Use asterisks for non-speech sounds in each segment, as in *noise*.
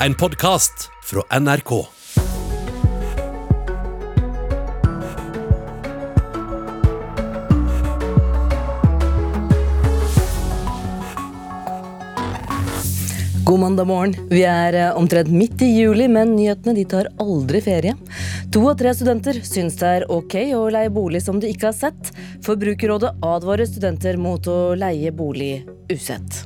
en podkast fra NRK. God mandag morgen. Vi er eh, omtrent midt i juli, men nyhetene de tar aldri ferie. To av tre studenter syns det er ok å leie bolig som de ikke har sett. Forbrukerrådet advarer studenter mot å leie bolig usett.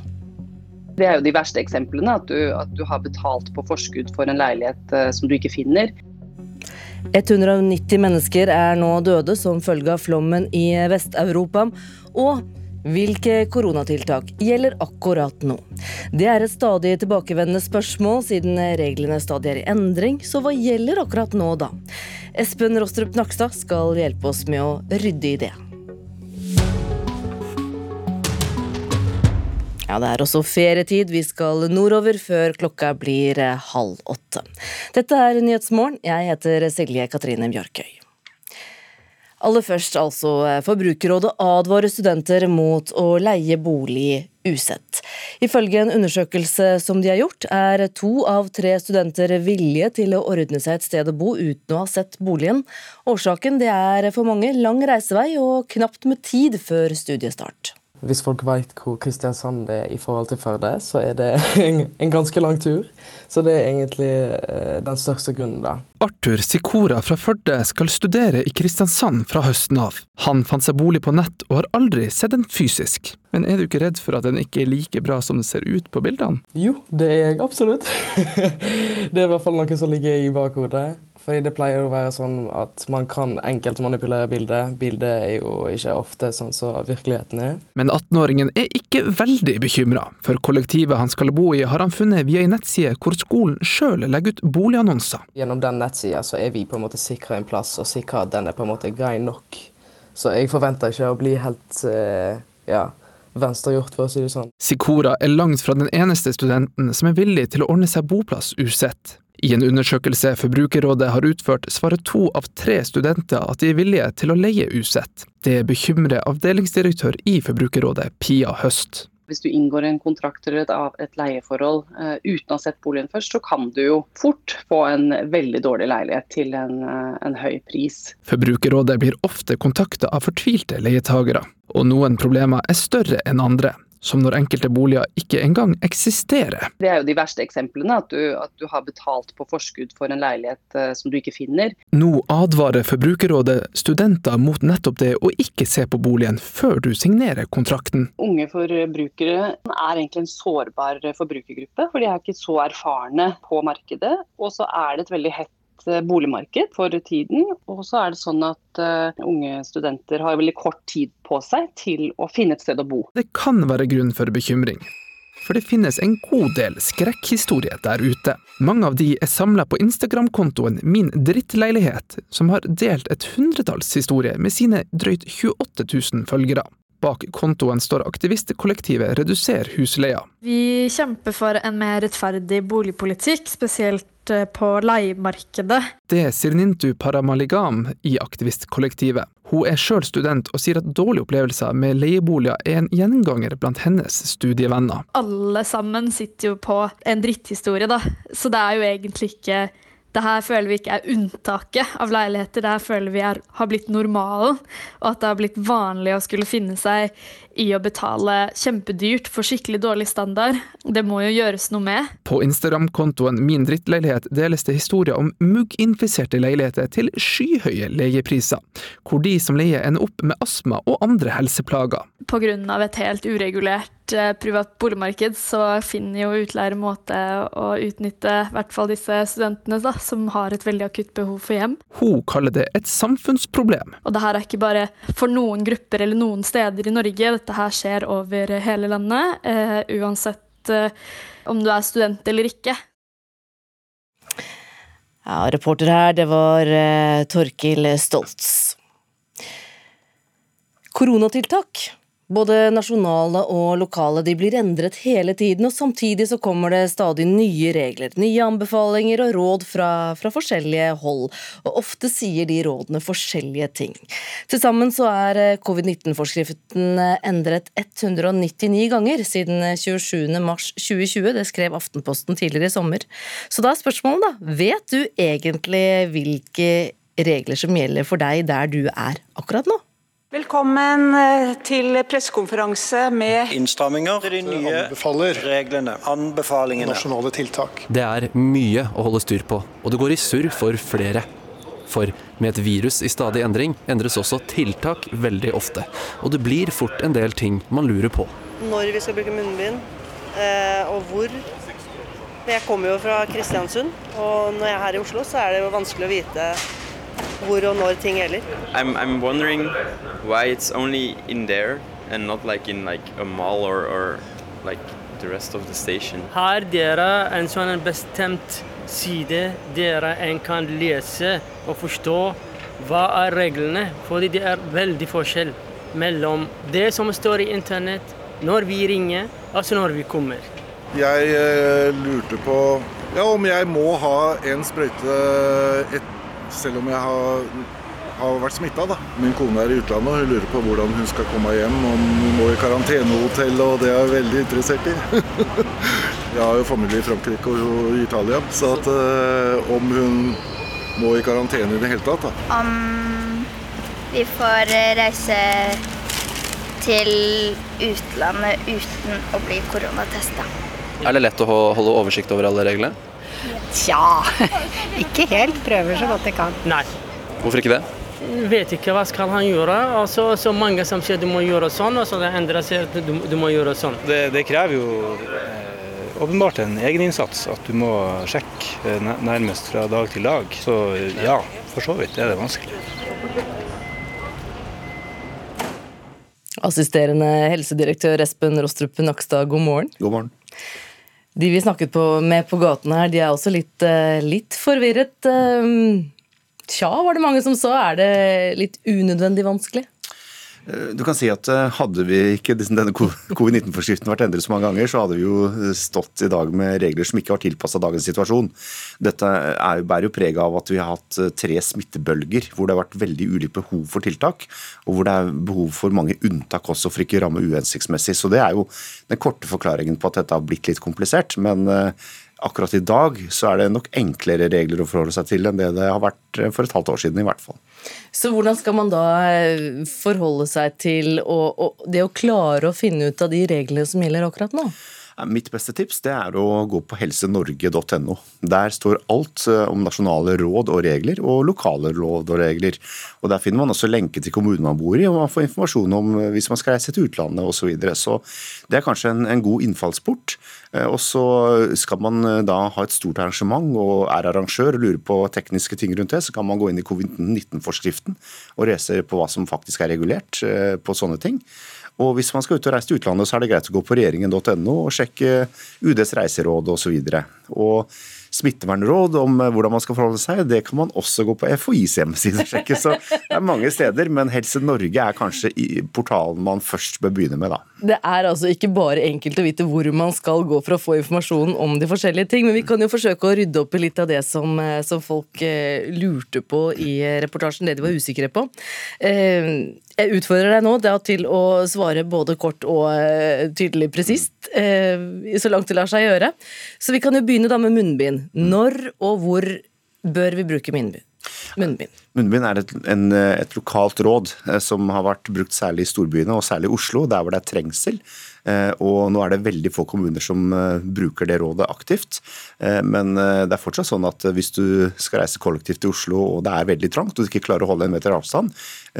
Det er jo de verste eksemplene. At du, at du har betalt på forskudd for en leilighet eh, som du ikke finner. 190 mennesker er nå døde som følge av flommen i Vest-Europa. Og hvilke koronatiltak gjelder akkurat nå? Det er et stadig tilbakevendende spørsmål, siden reglene stadig er i endring. Så hva gjelder akkurat nå, da? Espen Rostrup Nakstad skal hjelpe oss med å rydde i det. Ja, det er også ferietid. Vi skal nordover før klokka blir halv åtte. Dette er Nyhetsmorgen. Jeg heter Silje Katrine Bjørkøy. Aller først, altså. Forbrukerrådet advarer studenter mot å leie bolig usett. Ifølge en undersøkelse som de har gjort, er to av tre studenter villige til å ordne seg et sted å bo uten å ha sett boligen. Årsaken det er for mange lang reisevei og knapt med tid før studiestart. Hvis folk veit hvor Kristiansand er i forhold til Førde, så er det *laughs* en, en, ganske lang tur. Så det er egentlig eh, den største grunnen, da. Arthur Sikora fra Førde skal studere i Kristiansand fra høsten av. Han fant seg bolig på nett og har aldri sett den fysisk. Men er du ikke redd for at den ikke er like bra som den ser ut på bildene? Jo, det er jeg absolutt. *laughs* det er i hvert fall noe som ligger i bakhodet. Fordi det pleier å være sånn at man kan enkelt manipulere bildet. Bildet er jo ikke ofte sånn som virkeligheten er. Men 18-åringen er ikke veldig bekymra, for kollektivet han skal bo i har han funnet via ei nettside hvor skolen sjøl legger ut boligannonser. Gjennom den nettsida så er vi på en måte sikra en plass, og sikra at den er på en måte grei nok. Så jeg forventer ikke å bli helt uh, ja, venstregjort, for å si det sånn. Sikora er langt fra den eneste studenten som er villig til å ordne seg boplass usett. I en undersøkelse Forbrukerrådet har utført, svarer to av tre studenter at de er villige til å leie usett. Det bekymrer avdelingsdirektør i Forbrukerrådet, Pia Høst. Hvis du inngår en kontrakt eller et, leieforhold uh, uten å ha sett boligen først, så kan du jo fort få en veldig dårlig leilighet til en, uh, en høy pris. Forbrukerrådet blir ofte kontakta av fortvilte leietagere, og noen problemer er større enn andre som når enkelte boliger ikke engang eksisterer. Det er jo de verste eksemplene, at du, at du har betalt på forskudd for en leilighet uh, som du ikke finner. Nå advarer Forbrukerrådet studenter mot nettopp det å ikke se på boligen før du signerer kontrakten. Unge forbrukere er egentlig en sårbar forbrukergruppe, for de er ikke så erfarne på markedet. Og så er det et veldig hett Eh, boligmarked for tiden. Og så er det sånn at uh, unge studenter har veldig kort tid på seg til å finne et sted å bo. Det kan være grunn for bekymring. For det finnes en god del skrekkhistorier der ute. Mange av de er samla på Instagram-kontoen Min drittleilighet, som har delt et hundretalls historier med sine drøyt 28 000 følgere. Bak kontoen står aktivistkollektivet Reduser husleia. Vi kjemper for en mer rettferdig boligpolitikk, spesielt Eh, på leiemarkedet. Det sier Nintu Paramaligam i aktivistkollektivet. Hun er sjøl student og sier at dårlige opplevelser med leieboliger er en gjenganger blant hennes studievenner. Alle sammen sitter jo på en dritthistorie, da. Så det er jo egentlig ikke det her føler vi ikke er unntaket av leiligheter, det her føler vi er, har blitt normalen. Og at det har blitt vanlig å skulle finne seg i å betale kjempedyrt for skikkelig dårlig standard. Det må jo gjøres noe med. På Instagram-kontoen Min drittleilighet deles det historier om mugginfiserte leiligheter til skyhøye leiepriser, hvor de som leier ender opp med astma og andre helseplager. Pga. et helt uregulert Eh, privat boligmarked, så finner jo utleiere måte å utnytte i hvert fall disse studentene da, som har et veldig akutt behov for hjem. Hun kaller det et samfunnsproblem. Og det her er ikke bare for noen grupper eller noen steder i Norge, dette her skjer over hele landet. Uh, uansett uh, om du er student eller ikke. Ja, reporter her, det var uh, Torkil Stoltz. Koronatiltak Både nasjonale og lokale de blir endret hele tiden, og samtidig så kommer det stadig nye regler, nye anbefalinger og råd fra, fra forskjellige hold. Og ofte sier de rådene forskjellige ting. Til sammen så er eh, covid-19-forskriften eh, endret 199 ganger siden 27.3.2020. Det skrev Aftenposten tidligere i sommer. Så da er spørsmålet, da. Vet du egentlig hvilke regler som gjelder for deg der du er akkurat nå? Velkommen eh, til pressekonferanse med Innstramminger, de nye anbefaler reglene, anbefalingene. nasjonale tiltak. Det er mye å holde styr på, og det går i surr for flere. For med et virus i stadig endring endres også tiltak veldig ofte. Og det blir fort en del ting man lurer på. når vi skal bruke munnbind, eh, og hvor. Jeg kommer jo fra Kristiansund, og når jeg er her i Oslo, så er det jo vanskelig å vite hvor og når ting gjelder. I'm, I'm wondering why it's only in there and not like in like a mall or, or like the rest of the station. Har dere en sånn bestemt side dere en kan lese og forstå hva er reglene? Fordi det er veldig forskjell mellom det som står i internett, når vi ringer, altså når vi kommer. Jeg eh, lurte på ja, om jeg må ha en sprøyte et, selv om jeg har, har vært smitta. Min kone er i utlandet og hun lurer på hvordan hun skal komme hjem. Om hun må i karantenehotell, og det er jeg veldig interessert i. *laughs* jeg har jo familie i Frankrike og i Italia, så at, eh, om hun må i karantene i det hele tatt. Da. Om vi får eh, reise til utlandet uten å bli koronatesta. Er det lett å holde oversikt over alle reglene? Tja, *laughs* ikke helt. Prøver så godt jeg kan. Nei. Hvorfor ikke det? Vet ikke hva skal han gjøre. Altså, så mange som sier du må gjøre sånn, og så det andre sier du, du må gjøre sånn. Det, det krever jo eh, åpenbart en egeninnsats, at du må sjekke eh, nærmest fra dag til dag. Så ja, for så vidt er det vanskelig. Assisterende helsedirektør Espen Rostrup Nakstad, god morgen. God morgen. De vi snakket på, med på gaten her, de er også litt, eh, litt forvirret. Eh, Tja, var det mange som sa. Er det litt unødvendig vanskelig? Eh, Du kan si at eh, Hadde vi ikke denne *laughs* covid-19-forskriften vært endret så mange ganger, så hadde vi jo eh, stått i dag med regler som ikke var tilpassa dagens situasjon. Dette er, bærer jo preg av at vi har hatt tre smittebølger hvor det har vært veldig ulikt behov for tiltak, og hvor det er behov for mange unntak også for ikke å ramme uhensiktsmessig. Så det er jo den korte forklaringen på at dette har blitt litt komplisert. men Akkurat i dag så er det nok enklere regler å forholde seg til enn det det har vært eh, for et halvt år siden i hvert fall. Så hvordan skal man da eh, forholde seg til å, å, det å klare å finne ut av de reglene som gjelder akkurat nå? Mitt beste tips det er å gå på helsenorge.no. Der står alt eh, om nasjonale råd og regler, og lokale råd og regler. Og Der finner man også lenke til kommunen man bor i, og man får informasjon om eh, hvis man skal reise til utlandet osv. Så, videre. så det er kanskje en, en god innfallsport. Eh, Og så skal man da ha et stort arrangement og er arrangør og lurer på tekniske ting rundt det, så kan man gå inn i covid-19-forskriften og lese på hva som faktisk er regulert på sånne ting. Og hvis man skal ut og reise til utlandet, så er det greit å gå på regjeringen.no og sjekke UDs reiseråd osv. Og smittevernråd om eh, hvordan man skal forholde seg, det kan man også gå på FHIs hjemmeside og sjekke. Så det er mange steder, men Helse Norge er kanskje portalen man først bør begynne med, da. Det er altså ikke bare enkelt å vite hvor man skal gå for å få informasjon om de forskjellige ting, men vi kan jo forsøke å rydde opp i litt av det som, eh, som folk eh, lurte på i reportasjen, det de var usikre på. Eh, Jeg utfordrer deg nå da, til å svare både kort og eh, tydelig presist, eh, så langt det lar seg gjøre. Så vi kan jo begynne da med munnbind. Når og hvor bør vi bruke munnbind? munnbind? Munnbind er et, en, et lokalt råd eh, som har vært brukt særlig i storbyene, og særlig i Oslo, der hvor det er trengsel. Eh, Og nå er det veldig få kommuner som eh, bruker det rådet aktivt. Eh, Men det er fortsatt sånn at hvis du skal reise kollektivt til Oslo og det er veldig trangt og du ikke klarer å holde en meter avstand,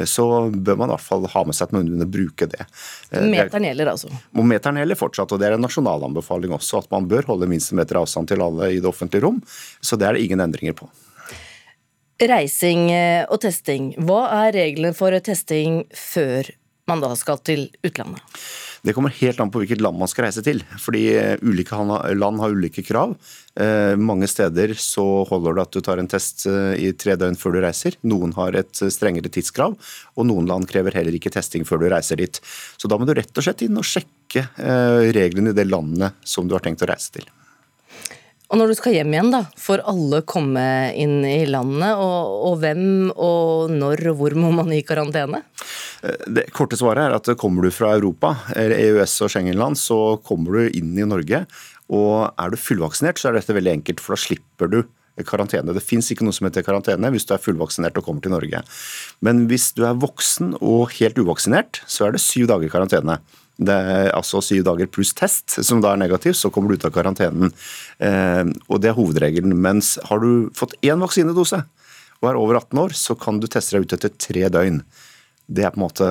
så bør man i hvert fall ha med seg at man og bruke det. Meteren gjelder altså. og meteren gjelder fortsatt, og det er en nasjonal anbefaling også, at man bør holde minst en meter avstand til alle i det offentlige rom. Så det er det ingen endringer på. Reising og testing. Hva er reglene for testing før man da skal til utlandet? Det kommer helt an på hvilket land man skal reise til. Fordi ulike land har ulike krav. Mange steder så holder det at du tar en test i tre døgn før du reiser. Noen har et strengere tidskrav, og noen land krever heller ikke testing før du reiser dit. Så da må du rett og slett inn og sjekke reglene i det landet som du har tenkt å reise til. Og når du skal hjem igjen, da, får alle komme inn i landet? Og, og hvem og når og hvor må man i karantene? Eh, det korte svaret er at kommer du fra Europa, eller EØS- og Schengen-land, så kommer du inn i Norge. Og er du fullvaksinert, så er dette veldig enkelt, for da slipper du karantene. Det fins ikke noe som heter karantene hvis du er fullvaksinert og kommer til Norge. Men hvis du er voksen og helt uvaksinert, så er det syv dager karantene. Det er altså syv dager pluss test, som da er negativ, så kommer du ut av karantenen. Eh, og Det er hovedregelen. Mens har du fått én vaksinedose og er over 18 år, så kan du teste deg ut etter tre døgn. Det er på en måte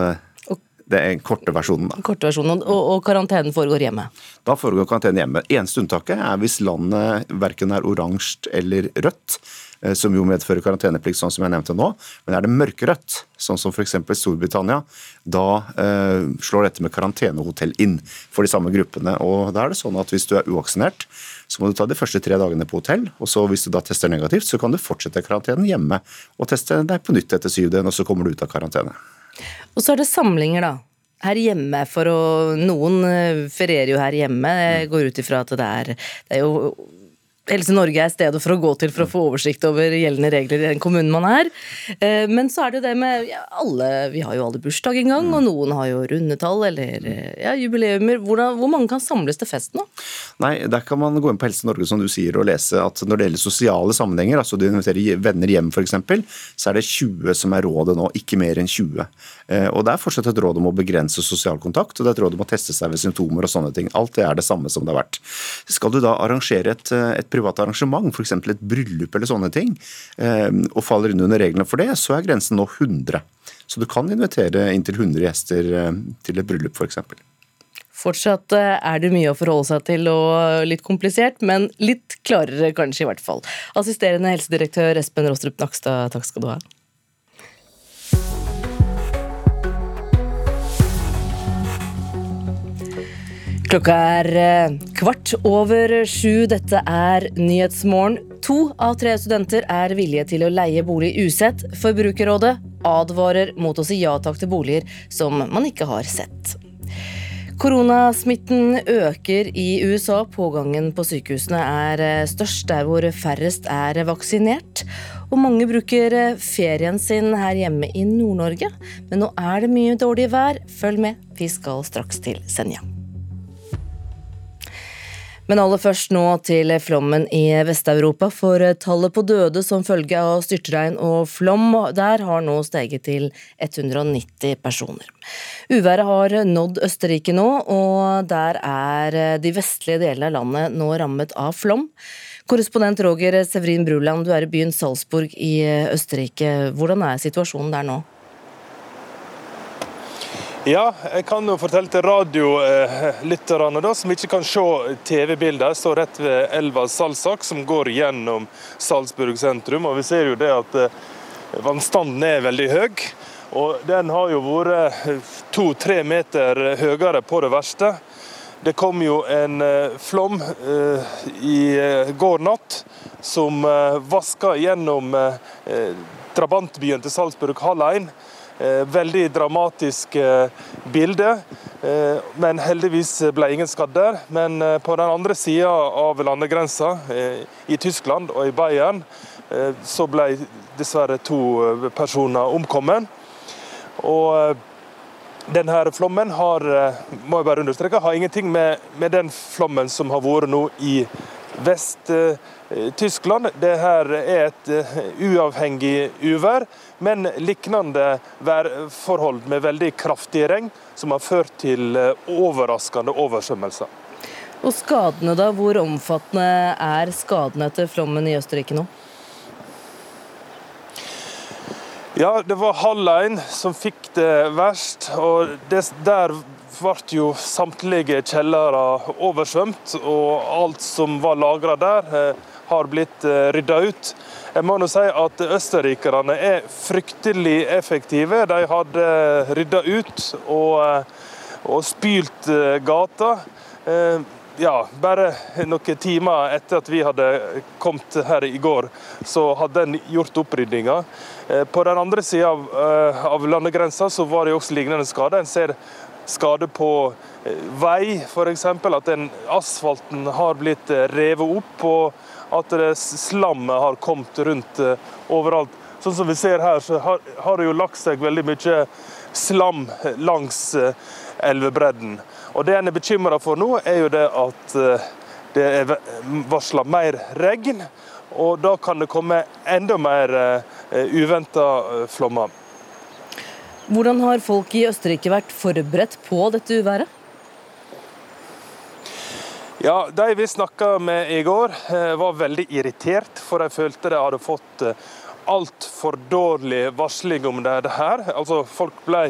det er korte versjonen. da. Korte versjonen, og, og karantenen foregår hjemme? Da foregår karantenen hjemme. Eneste unntaket er hvis landet verken er oransje eller rødt. Eh, som jo medfører karanteneplikt, sånn som jeg nevnte nå. Men er det mørkerødt, sånn som f.eks. Storbritannia, da eh, slår dette med karantenehotell inn for de samme gruppene. Og da er det sånn at Hvis du er uvaksinert, så må du ta de første tre dagene på hotell. og så Hvis du da tester negativt, så kan du fortsette karantenen hjemme og teste deg på nytt etter syv døgn, og så kommer du ut av karantene. Og så er det samlinger, da her hjemme for å Noen eh, ferierer jo her hjemme. Jeg går ut ifra at det er, det er jo Helse Norge er stedet for å gå til for å få oversikt over gjeldende regler i den kommunen man er. Eh, men så er det jo det med ja, alle Vi har jo alle bursdag en gang, og noen har jo rundetall eller eh, ja, jubileumer. Hvordan, hvor mange kan samles til fest nå? Nei, Der kan man gå inn på Helse Norge som du sier, og lese at når det gjelder sosiale sammenhenger, altså du inviterer venner hjem f.eks., så er det 20 som er rådet nå, ikke mer enn 20. Eh, og Det er fortsatt et råd om å begrense sosial kontakt, og det er et råd om å teste seg ved symptomer og sånne ting. Alt det er det samme som det har vært. Skal du da arrangere et, et privat arrangement, f.eks. et bryllup eller sånne ting, eh, og faller inn under reglene for det, så er grensen nå 100. Så du kan invitere inntil 100 gjester eh, til et bryllup f.eks. Fortsatt eh, er det mye å forholde seg til og litt komplisert, men litt klarere kanskje, i hvert fall. Assisterende helsedirektør Espen Rostrup Nakstad, takk skal du ha. Klokka er eh, kvart over sju. Dette er Nyhetsmorgen. To av tre studenter er villige til å leie bolig usett. Forbrukerrådet advarer mot å si ja takk til boliger som man ikke har sett. Koronasmitten øker i USA. Pågangen på sykehusene er eh, størst der hvor færrest er vaksinert. Og mange bruker eh, ferien sin her hjemme i Nord-Norge. Men nå er det mye dårlig vær. Følg med, vi skal straks til Senja. Men aller først nå til flommen i Vest-Europa, for tallet på døde som følge av styrtregn og flom der har nå steget til 190 personer. Uværet har nådd Østerrike nå, og der er de vestlige delene av landet nå rammet av flom. Korrespondent Roger Severin Bruland, du er i byen Salzburg i Østerrike. Hvordan er situasjonen der nå? Ja, jeg kan jo fortelle til radiolytterne eh, som ikke kan se TV-bilder. Jeg står rett ved elva Salsak, som går gjennom Salzburg sentrum. og Vi ser jo det at eh, vannstanden er veldig høy. Og den har jo vært eh, to-tre meter høyere på det verste. Det kom jo en eh, flom i går natt som vaska gjennom drabantbyen til Salzburg, Hallein. Eh, veldig dramatisk eh, bilde. Eh, men heldigvis ble ingen skadd der. Men på den andre sida av landegrensa, i Tyskland og i Bayern, så ble dessverre to personer omkommet. Og denne flommen har, må jeg bare understreke, har ingenting med, med den flommen som har vært nå i Vest-Tyskland. Dette er et uavhengig uvær men lignende værforhold med veldig kraftig regn, som har ført til eh, overraskende oversvømmelser. Og skadene da, Hvor omfattende er skadene etter flommen i Østerrike nå? Ja, Det var Hallein som fikk det verst. og det, Der ble jo samtlige kjellere oversvømt. Og alt som var lagra der, eh, har blitt eh, rydda ut. Jeg må nå si at Østerrikerne er fryktelig effektive. De hadde rydda ut og eh, og spylt gata. Ja, bare noen timer etter at vi hadde kommet her i går, så hadde en gjort opprydninga. På den andre sida av, av landegrensa så var det også lignende skader. En ser skade på vei, f.eks. At den asfalten har blitt revet opp. og at slammet har kommet rundt overalt. Sånn som vi ser her, så har, har det jo lagt seg veldig mye slam langs eh, elvebredden. Og Det en er bekymra for nå, er jo det at eh, det er varsla mer regn. Og da kan det komme enda mer eh, uventa flommer. Hvordan har folk i Østerrike vært forberedt på dette uværet? Ja, De vi snakka med i går, var veldig irritert, for de følte de hadde fått altfor dårlig varsling om det her. Altså, folk ble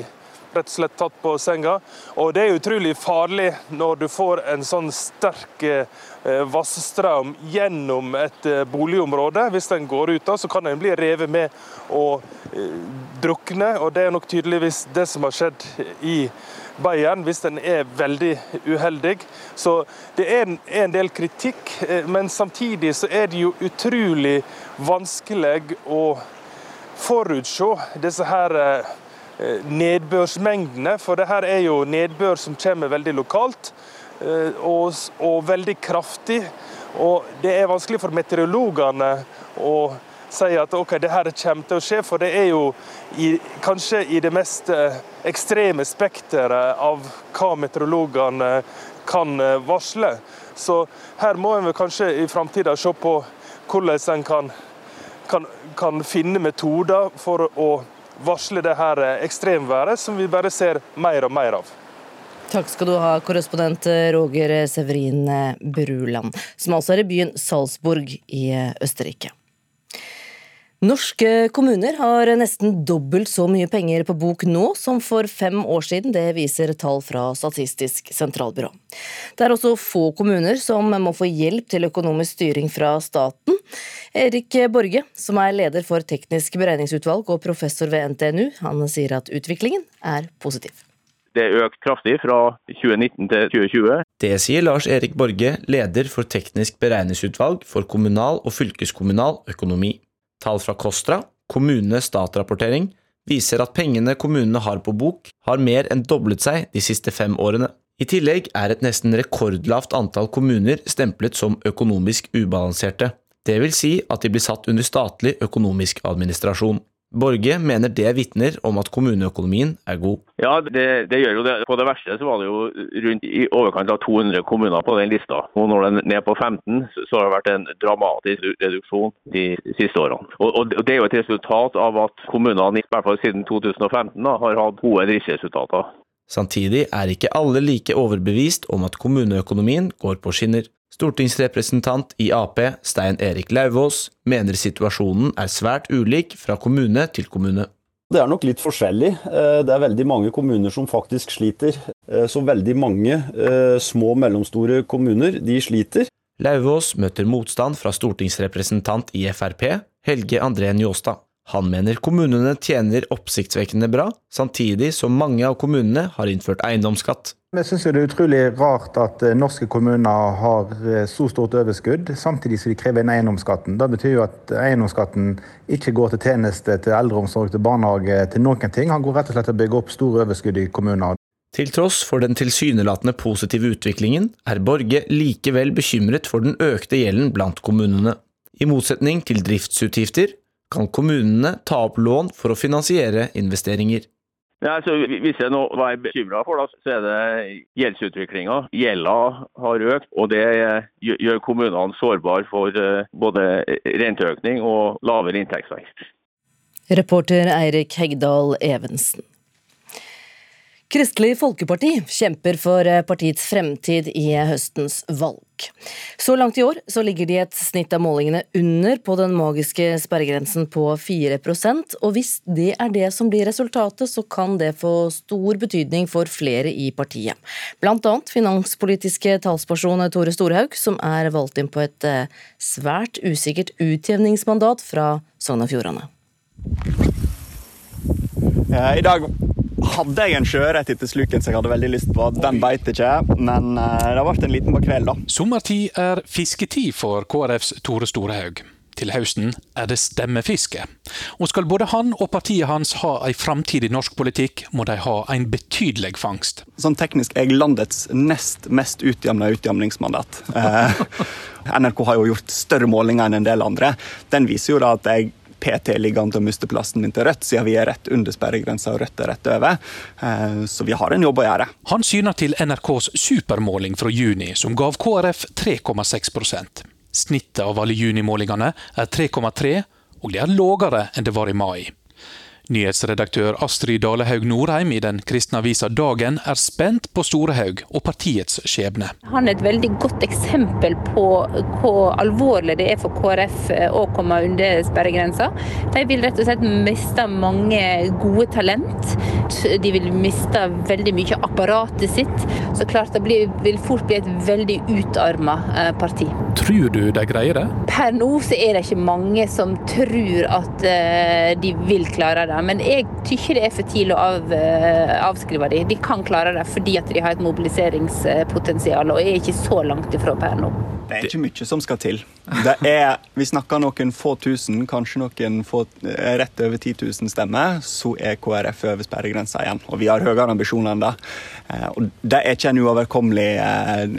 rett og slett tatt på senga. Og det er utrolig farlig når du får en sånn sterk eh, vassstrøm gjennom et eh, boligområde. Hvis den går ut, da, så kan den bli revet med og eh, drukne. Og det er nok tydeligvis det som har skjedd i Bayern, hvis den er veldig uheldig. Så det er en, er en del kritikk, eh, men samtidig så er det jo utrolig vanskelig å forutse disse her eh, nedbørsmengdene. For det her er jo nedbør som kommer veldig lokalt, eh, og, og veldig kraftig. Og det er vanskelig for meteorologene å sier at ok, det her kommer til å skje. For det er jo i, kanskje i det mest eh, ekstreme spekteret av hva meteorologene kan eh, varsle. Så her må en kanskje i framtida se på hvordan en kan, kan, kan, finne metoder for å varsle det her eh, ekstremværet, som vi bare ser mer og mer av. Takk skal du ha, korrespondent Roger Severin Bruland, som altså er i byen Salzburg i Østerrike. Norske kommuner har nesten dobbelt så mye penger på bok nå som for fem år siden. Det viser tall fra Statistisk sentralbyrå. Det er også få kommuner som må få hjelp til økonomisk styring fra staten. Erik Borge, som er leder for teknisk beregningsutvalg og professor ved NTNU, han sier at utviklingen er positiv. Det er økt kraftig fra 2019 til 2020. Det sier Lars Erik Borge, leder for teknisk beregningsutvalg for kommunal og fylkeskommunal økonomi. Tall fra KOSTRA, kommunenes statrapportering, viser at pengene kommunene har på bok, har mer enn doblet seg de siste fem årene. I tillegg er et nesten rekordlavt antall kommuner stemplet som økonomisk ubalanserte. Det vil si at de blir satt under statlig økonomisk administrasjon. Borge mener det vitner om at kommuneøkonomien er god. Ja, det, det, gjør jo det. På det verste så var det jo rundt i overkant av 200 kommuner på den lista. Og når den er ned på 15, så har det vært en dramatisk reduksjon de siste årene. Og, og Det er jo et resultat av at kommunene i hvert fall siden 2015 da, har hatt gode driftsresultater. Samtidig er ikke alle like overbevist om at kommuneøkonomien går på skinner. Stortingsrepresentant i Ap, Stein Erik Lauvås, mener situasjonen er svært ulik fra kommune til kommune. Det er nok litt forskjellig. Eh, det er veldig mange kommuner som faktisk sliter. Eh, så veldig mange eh, små og mellomstore kommuner, de sliter. Lauvås møter motstand fra stortingsrepresentant i Frp, Helge André Njåstad. Han mener kommunene tjener oppsiktsvekkende bra, samtidig som mange av kommunene har innført eiendomsskatt. Vi syns det er utrolig rart at eh, norske kommuner har eh, så stort overskudd, samtidig som de krever inn eiendomsskatten. Det betyr jo at eiendomsskatten ikke går til tjeneste, til eldreomsorg, til barnehage, til noen ting. Han går rett og slett til å bygge opp store overskudd i kommuner. Til tross for den tilsynelatende positive utviklingen, er Borge likevel bekymret for den økte gjelden blant kommunene. I motsetning til driftsutgifter kan kommunene ta opp lån for å finansiere investeringer. Ja, altså, hvis jeg nå var bekymra for, da, så er det gjeldsutviklinga. Gjelda har økt, og det gjør kommunene sårbare for eh, både renteøkning og lavere inntektsvekst. Reporter Eirik Hegdal Evensen. Kristelig Folkeparti kjemper for eh, partiets fremtid i høstens valg. Så langt i år så ligger de et snitt av målingene under på den magiske sperregrensen på 4% og hvis det er det som blir resultatet, så kan det få stor betydning for flere i partiet. Blant annet finanspolitiske talsperson Tore Storhaug, som er valgt inn på et eh, svært usikkert utjevningsmandat fra Sogn og Fjordane. I dag hadde jeg en sjøørret etter sluken som jeg hadde veldig lyst på. Den beit ikke, men eh, det ble en liten makrell, da. Sommertid er fisketid for KrFs Tore Storehaug. Til høsten er det stemmefiske. Og skal både han og partiet hans ha ei framtid i norsk politikk, må de ha en betydelig fangst. Sånn teknisk er jeg landets nest mest utjamna utjamningsmandat. Eh, *laughs* NRK har jo gjort større målinger enn en del andre. Den viser jo da at jeg PT ligger an til å miste plassen min til Rødt, siden vi er rett under sperregrensa og Rødt er rett over. Eh, Så vi har en jobb å gjøre. Han syner til NRKs supermåling fra juni, som gav KrF 3,6% Snittet av alle junimålingene er 3,3, og det er lavere enn det var i mai. Nyhetsredaktør Astrid Dalehaug Norheim i den kristne avisa Dagen er spent på Storehaug og partiets skjebne. Han er et veldig godt eksempel på hvor alvorlig det er for KrF å komme under sperregrensa. De vil rett og slett miste mange gode talent. De vil miste veldig mye av apparatet sitt. Så klart det blir, vil fort bli et veldig utarma eh, parti. Tror du de greier det? Per nå så er det ikke mange som tror at eh, de vil klare det. Men jeg tykker det er for tidlig å av, eh, avskrive dem. De kan klare det fordi at de har et mobiliseringspotensial og er ikke så langt ifra per nå. Det er ikke mye som skal til. Er, vi snakker noen få tusen, kanskje noen få, eh, rett over 10 000 stemmer, så er KrF over sperregrensa igjen. Og vi har høyere ambisjoner enn det. Eh, Og det er ikke en uoverkommelig,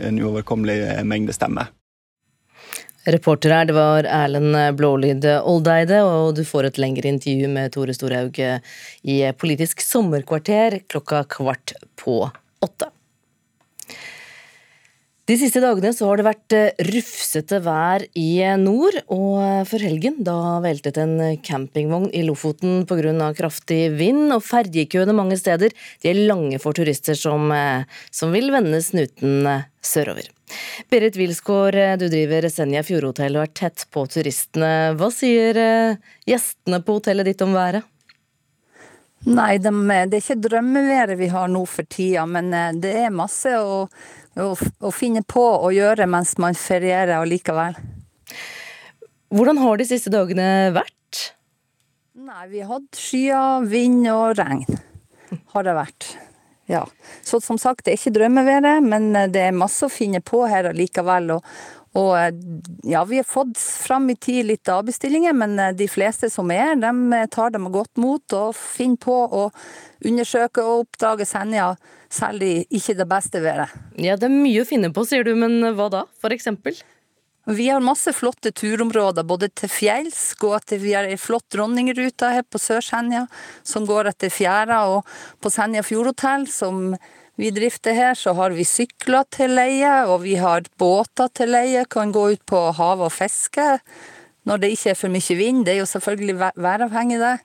en uoverkommelig mengde stemmer. Reporter her, det var Erlend Blålyd Oldeide, og du får et lengre intervju med Tore Storhaug i Politisk sommerkvarter klokka kvart på åtte. De siste dagene så har det vært eh, rufsete vær i nord, og eh, for helgen da veltet en campingvogn i Lofoten pga. kraftig vind, og ferjekøene mange steder de er lange for turister som, eh, som vil vende snuten sørover. Berit Wilsgård, du driver Senja Fjordhotell og er tett på turistene. Hva sier gjestene på hotellet ditt om været? Nei, de, det er ikke drømmeværet vi har nå for tida, men det er masse å, å, å finne på å gjøre mens man ferierer allikevel. Hvordan har de siste dagene vært? Nei, vi har hatt skyer, vind og regn. Har det vært. Ja. Så som sagt, det er ikke drømmeværet, men det er masse å finne på her allikevel. Og, og ja, vi har fått fram i tid litt avbestillinger, men de fleste som er, de tar det med godt mot og finner på å undersøke og oppdage Senja, selv i ikke det beste været. Ja, det er mye å finne på, sier du, men hva da, for eksempel? Vi har masse flotte turområder, både til fjells, gå etter, vi har ei flott dronningrute her på Sør-Senja, som går etter fjæra, og på Senja Fjordhotell, som vi drifter her, så har vi sykler til leie, og vi har båter til leie, kan gå ut på havet og fiske når det ikke er for mye vind. Det er jo selvfølgelig væravhengig, det.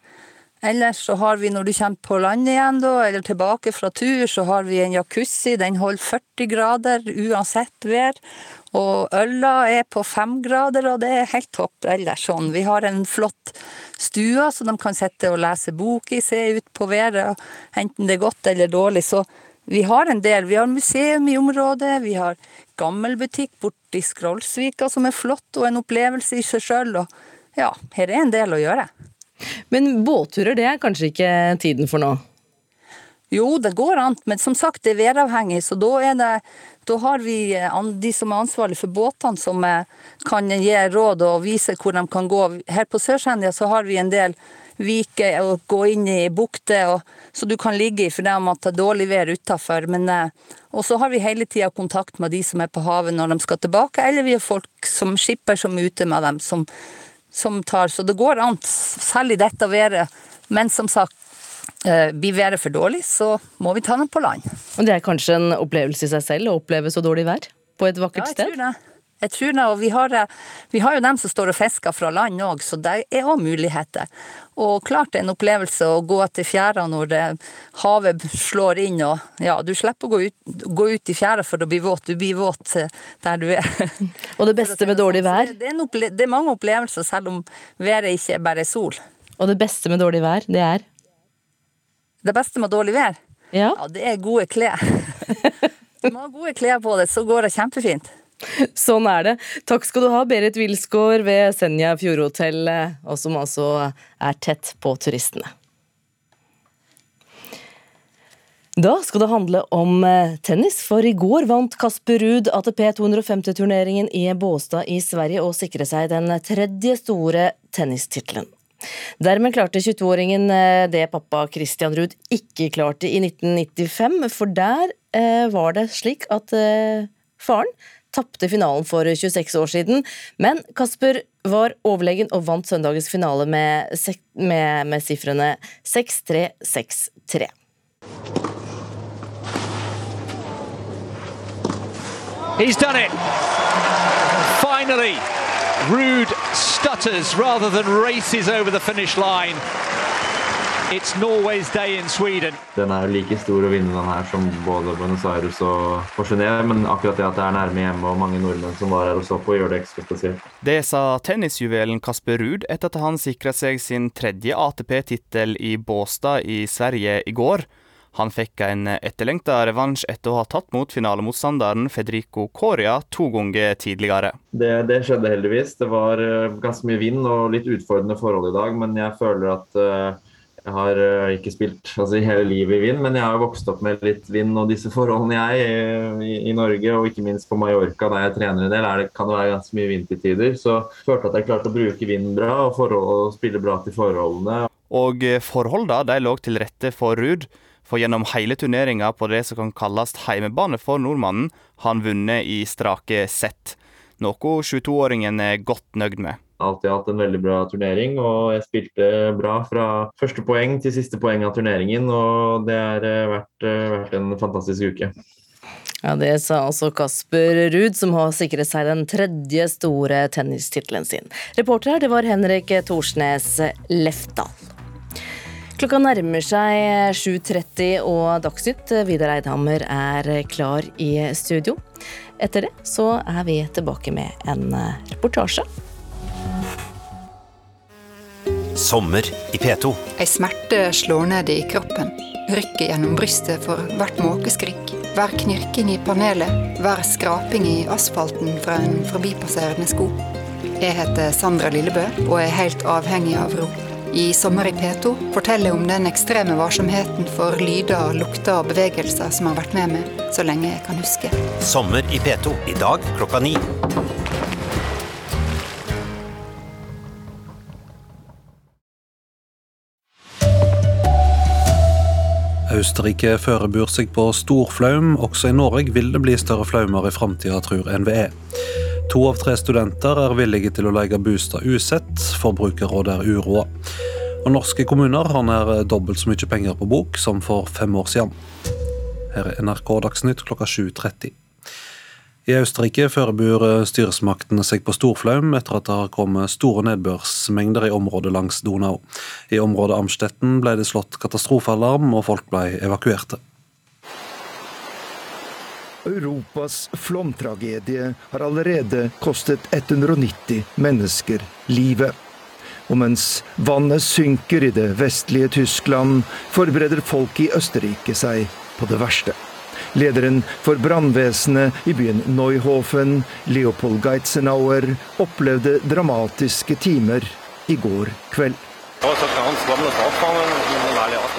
Ellers så har vi, når du kommer på land igjen, da, eller tilbake fra tur, så har vi en jacuzzi. Den holder 40 grader uansett vær. Og øla er på fem grader, og det er helt topp ellers sånn. Vi har en flott stue, så de kan sitte og lese bok i, se ut på været, enten det er godt eller dårlig. Så vi har en del. Vi har museum i området, vi har gammelbutikk borti Skrollsvika som er flott, og en opplevelse i seg sjøl. Og ja, her er en del å gjøre. Men båtturer, det er kanskje ikke tiden for nå? Jo, det går an, men som sagt, det er væravhengig, så da er det da har vi de som er ansvarlig for båtene, som kan gi råd og vise hvor de kan gå. Her på Sør-Senja så har vi en del viker og gå inn i bukter, så du kan ligge i for det om at det er dårlig vær utafor. Og så har vi hele tida kontakt med de som er på havet når de skal tilbake, eller vi har folk som skipper som er ute med dem, som, som tar. Så det går an, selv i dette været. Men som sagt, blir været for dårlig, så må vi ta den på land. Og Det er kanskje en opplevelse i seg selv å oppleve så dårlig vær på et vakkert sted? Ja, jeg tror det. Jeg tror det, og vi har, vi har jo dem som står og fisker fra land òg, så det er òg muligheter. Og klart det er en opplevelse å gå til fjæra når det, havet slår inn og ja, du slipper å gå ut, gå ut i fjæra for å bli våt, du blir våt der du er. *laughs* Og det beste med dårlig vær? Det er, opple det er mange opplevelser, selv om været ikke er bare sol. Og det beste med dårlig vær, det er? Det beste med dårlig vær? Ja, ja det er gode klær. Du må ha gode klær på det, så går det kjempefint. *laughs* Sånn er det. Takk skal du ha, Berit Wilsgård ved Senja Fjordhotell, og som altså er tett på turistene. Da skal det handle om eh, tennis, for i går vant Kasper Ruud ATP 250-turneringen i Båstad i Sverige og sikre seg den tredje store tennistittelen. Dermed klarte 22-åringen eh, det pappa Christian Ruud ikke klarte i 1995, for der eh, var det slik at eh, faren tapte finalen for 26 år siden, men Kasper var overlegen og vant søndagens finale med, med, med sifrene 6-3, 6-3. He's done it. Finally, Rude stutters rather than races over the finish line. It's Norway's day in Sweden. Den er jo like stor å vinne den her som både Buenos Aires og, og Genéve, men akkurat det at det er nærme hjemme og mange nordmenn som var her og så på, gjør det ekstra spesielt. Det sa tennisjuvelen Kasper Ruud etter at han sikra seg sin tredje ATP-tittel i Båstad i Sverige i går. Han fikk en etterlengta revansj etter å ha tatt mot finalemotstanderen Federico Coria to ganger tidligere. Det, det, skjedde heldigvis. Det var uh, ganske mye vind og litt utfordrende forhold i dag, men jeg føler at uh, jeg har uh, ikke spilt altså, hele livet i vind, men jeg har vokst opp med litt vind og disse forholdene jeg i, i, Norge, og ikke minst på Mallorca der jeg trener en del, det, kan det være ganske mye vind til tider. Så jeg følte at jeg klarte å bruke vinden bra og, forhold, og spille bra til forholdene. Og forholdene de lå til rette for Ruud. For gjennom hele turneringa på det som kan kalles heimebane for nordmannen, har han vunnet i strake sett. Noe 22-åringen er godt nøyd med. Alltid hatt en veldig bra turnering, og jeg spilte bra fra første poeng til siste poeng av turneringen. Og det har vært, vært en fantastisk uke. Ja, Det sa altså Kasper Ruud, som har sikret seg den tredje store tennistittelen sin. Reporter her, det var Henrik Thorsnes Lefdal. Klokka nærmer seg 7.30 og Dagsnytt. Vidar Eidhammer er klar i studio. Etter det så er vi tilbake med en reportasje. Sommer i P2. Ei smerte slår ned i kroppen. Rykker gjennom brystet for hvert måkeskrik. Hver knirking i panelet, hver skraping i asfalten fra en forbipasserende sko. Jeg heter Sandra Lillebø og er helt avhengig av ro i Sommer i P2 forteller om den ekstreme varsomheten for lyder, lukter og bevegelser som har vært med meg så lenge jeg kan huske. Sommer i P2 i dag klokka ni. Østerrike forbereder seg på storflaum. Også i Norge vil det bli større flaumer i framtida, tror NVE. To av tre studenter er villige til å leie bostad usett. Forbrukerrådet er uroa. Og norske kommuner har nær dobbelt så mye penger på bok som for fem år siden. Her er NRK Dagsnytt klokka 7.30. I Østerrike forbereder styresmaktene seg på storflaum etter at det har kommet store nedbørsmengder i området langs Donau. I området Amstetten ble det slått katastrofealarm, og folk ble evakuerte. Europas flomtragedie har allerede kostet 190 mennesker livet. Og mens vannet synker i det vestlige Tyskland, forbereder folk i Østerrike seg på det verste. Lederen for brannvesenet i byen Neuhofen, Leopold Geitzenauer, opplevde dramatiske timer i går kveld.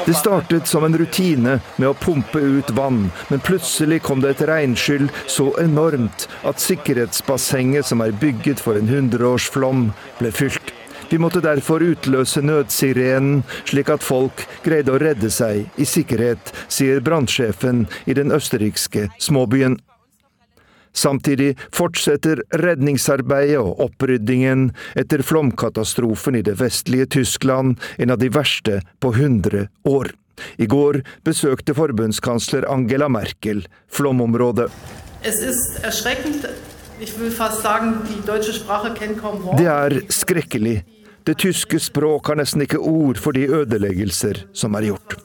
Det startet som en rutine med å pumpe ut vann, men plutselig kom det et regnskyll så enormt at sikkerhetsbassenget som er bygget for en hundreårsflom, ble fylt. Vi måtte derfor utløse nødsirenen, slik at folk greide å redde seg i sikkerhet, sier brannsjefen i den østerrikske småbyen. Samtidig fortsetter redningsarbeidet og oppryddingen etter flomkatastrofen i det vestlige Tyskland, en av de verste på 100 år. I går besøkte forbundskansler Angela Merkel flomområdet. Det er skrekkelig. Det tyske språk har nesten ikke ord for de ødeleggelser som er gjort.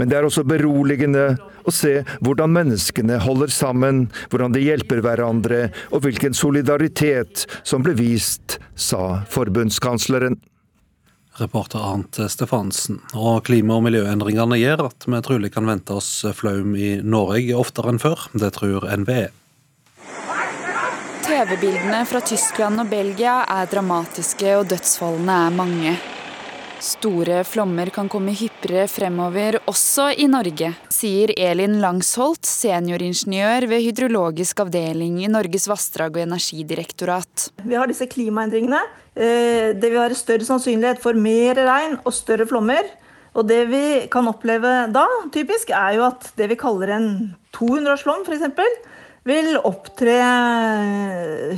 Men det er også beroligende å se hvordan menneskene holder sammen, hvordan de hjelper hverandre, og hvilken solidaritet som ble vist, sa forbundskansleren. Reporter Arnt Stefansen. Og klima- og miljøendringene gjør at vi trolig kan vente oss flaum i Norge oftere enn før. Det tror NVE. TV-bildene fra Tyskland og Belgia er dramatiske, og dødsfallene er mange. Store flommer kan komme hyppigere fremover, også i Norge, sier Elin Langsholt, senioringeniør ved hydrologisk avdeling i Norges vassdrag- og energidirektorat. Vi har disse klimaendringene. Eh, det vil være større sannsynlighet for mer regn og større flommer. Og det vi kan oppleve da, typisk, er jo at det vi kaller en 200-årsflom, f.eks., vil opptre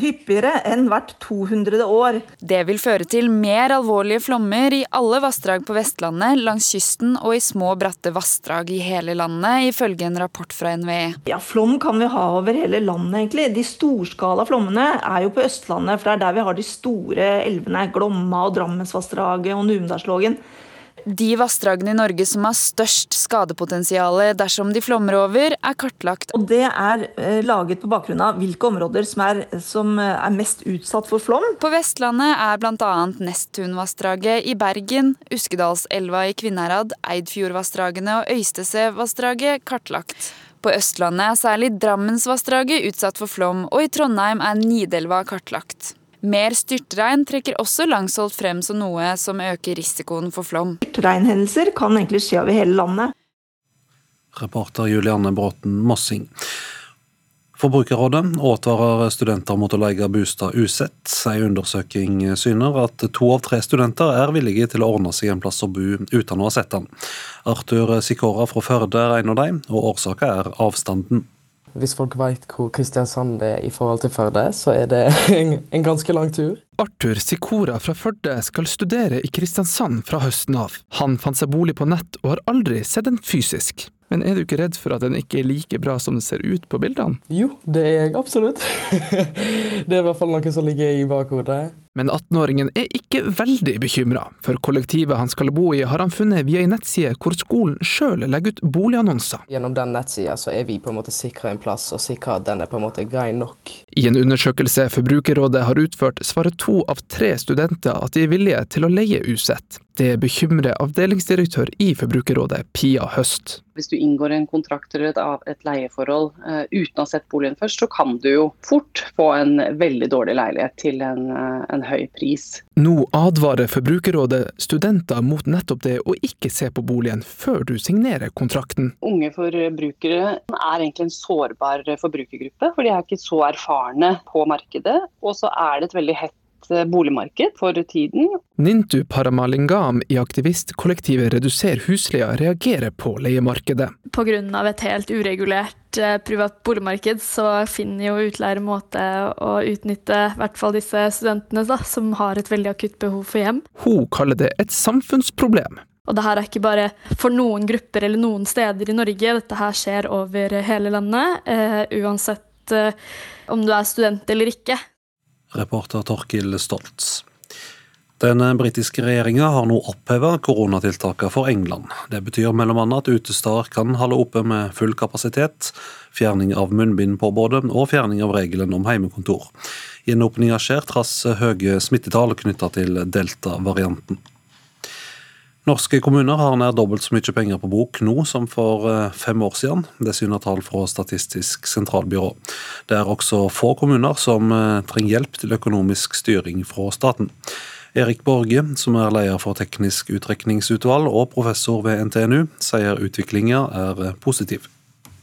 hyppigere enn hvert 200. år. Det vil føre til mer alvorlige flommer i alle vassdrag på Vestlandet, langs kysten og i små, bratte vassdrag i hele landet, ifølge en rapport fra NVE. Ja, Flom kan vi ha over hele landet, egentlig. De storskala flommene er jo på Østlandet, for det er der vi har de store elvene. Glomma og Drammensvassdraget og Numedalslågen. De vassdragene i Norge som har størst skadepotensial dersom de flommer over, er kartlagt. Og Det er eh, laget på bakgrunn av hvilke områder som er, som eh, er mest utsatt for flom. På Vestlandet er bl.a. Nesttunvassdraget i Bergen, Uskedalselva i Kvinnherad, Eidfjordvassdragene og Øystesevassdraget kartlagt. På Østlandet er særlig Drammensvassdraget utsatt for flom, og i Trondheim er Nidelva kartlagt. Mer styrtregn trekker også Langsholt frem som noe som øker risikoen for flom. Styrtregnhendelser kan egentlig skje over hele landet. Reporter Julianne Bråten Mossing. Forbrukerrådet advarer studenter mot å leie bostad usett. En undersøking syner at to av tre studenter er villige til å ordne seg en plass å bo uten å ha sett den. Arthur Sikora fra Førde er en av dem, og årsaken er avstanden. Hvis folk vet hvor Kristiansand er i forhold til Førde, så er det *laughs* en, en ganske lang tur. Arthur Sikora fra Førde skal studere i Kristiansand fra høsten av. Han fant seg bolig på nett og har aldri sett den fysisk. Men er du ikke redd for at den ikke er like bra som det ser ut på bildene? Jo, det er jeg absolutt. *laughs* det er i hvert fall noe som ligger i bakhodet. Men 18-åringen er ikke veldig bekymra, for kollektivet han skal bo i har han funnet via ei nettside hvor skolen sjøl legger ut boligannonser. Gjennom den nettsida så er vi på en måte sikra en plass, og sikra at den er på en måte grei nok. I en undersøkelse Forbrukerrådet har utført, svarer to av tre studenter at de er villige til å leie usett. Det bekymrer avdelingsdirektør i Forbrukerrådet, Pia Høst. Hvis du inngår en kontrakt eller et, leieforhold uh, uten å ha sett boligen først, så kan du jo fort få en veldig dårlig leilighet til en, uh, en høy pris. Nå advarer Forbrukerrådet studenter mot nettopp det å ikke se på boligen før du signerer kontrakten. Unge forbrukere er egentlig en sårbar forbrukergruppe, for de er ikke så erfarne på markedet. Og så er det et veldig hett boligmarked for tiden. Nintu Paramalingam i aktivistkollektivet Reduser husleia reagerer på leiemarkedet. Pga. et helt uregulert privat boligmarked, så finner jo utleiere måte å utnytte i hvert fall disse studentene da, som har et veldig akutt behov for hjem. Hun kaller det et samfunnsproblem. Og det her er ikke bare for noen grupper eller noen steder i Norge, dette her skjer over hele landet. Uh, uansett uh, om du er student eller ikke. Reporter Torkil Stoltz. Den britiske regjeringa har nå oppheva koronatiltakene for England. Det betyr bl.a. at utesteder kan holde oppe med full kapasitet, fjerning av munnbindpåbudet og fjerning av regelen om heimekontor. Gjenåpninga skjer trass høye smittetall knytta til delta-varianten. Norske kommuner har nær dobbelt så mye penger på bok nå som for fem år siden. Det syner tall fra Statistisk sentralbyrå. Det er også få kommuner som trenger hjelp til økonomisk styring fra staten. Erik Borge, som er leder for Teknisk utrekningsutvalg og professor ved NTNU, sier utviklinga er positiv.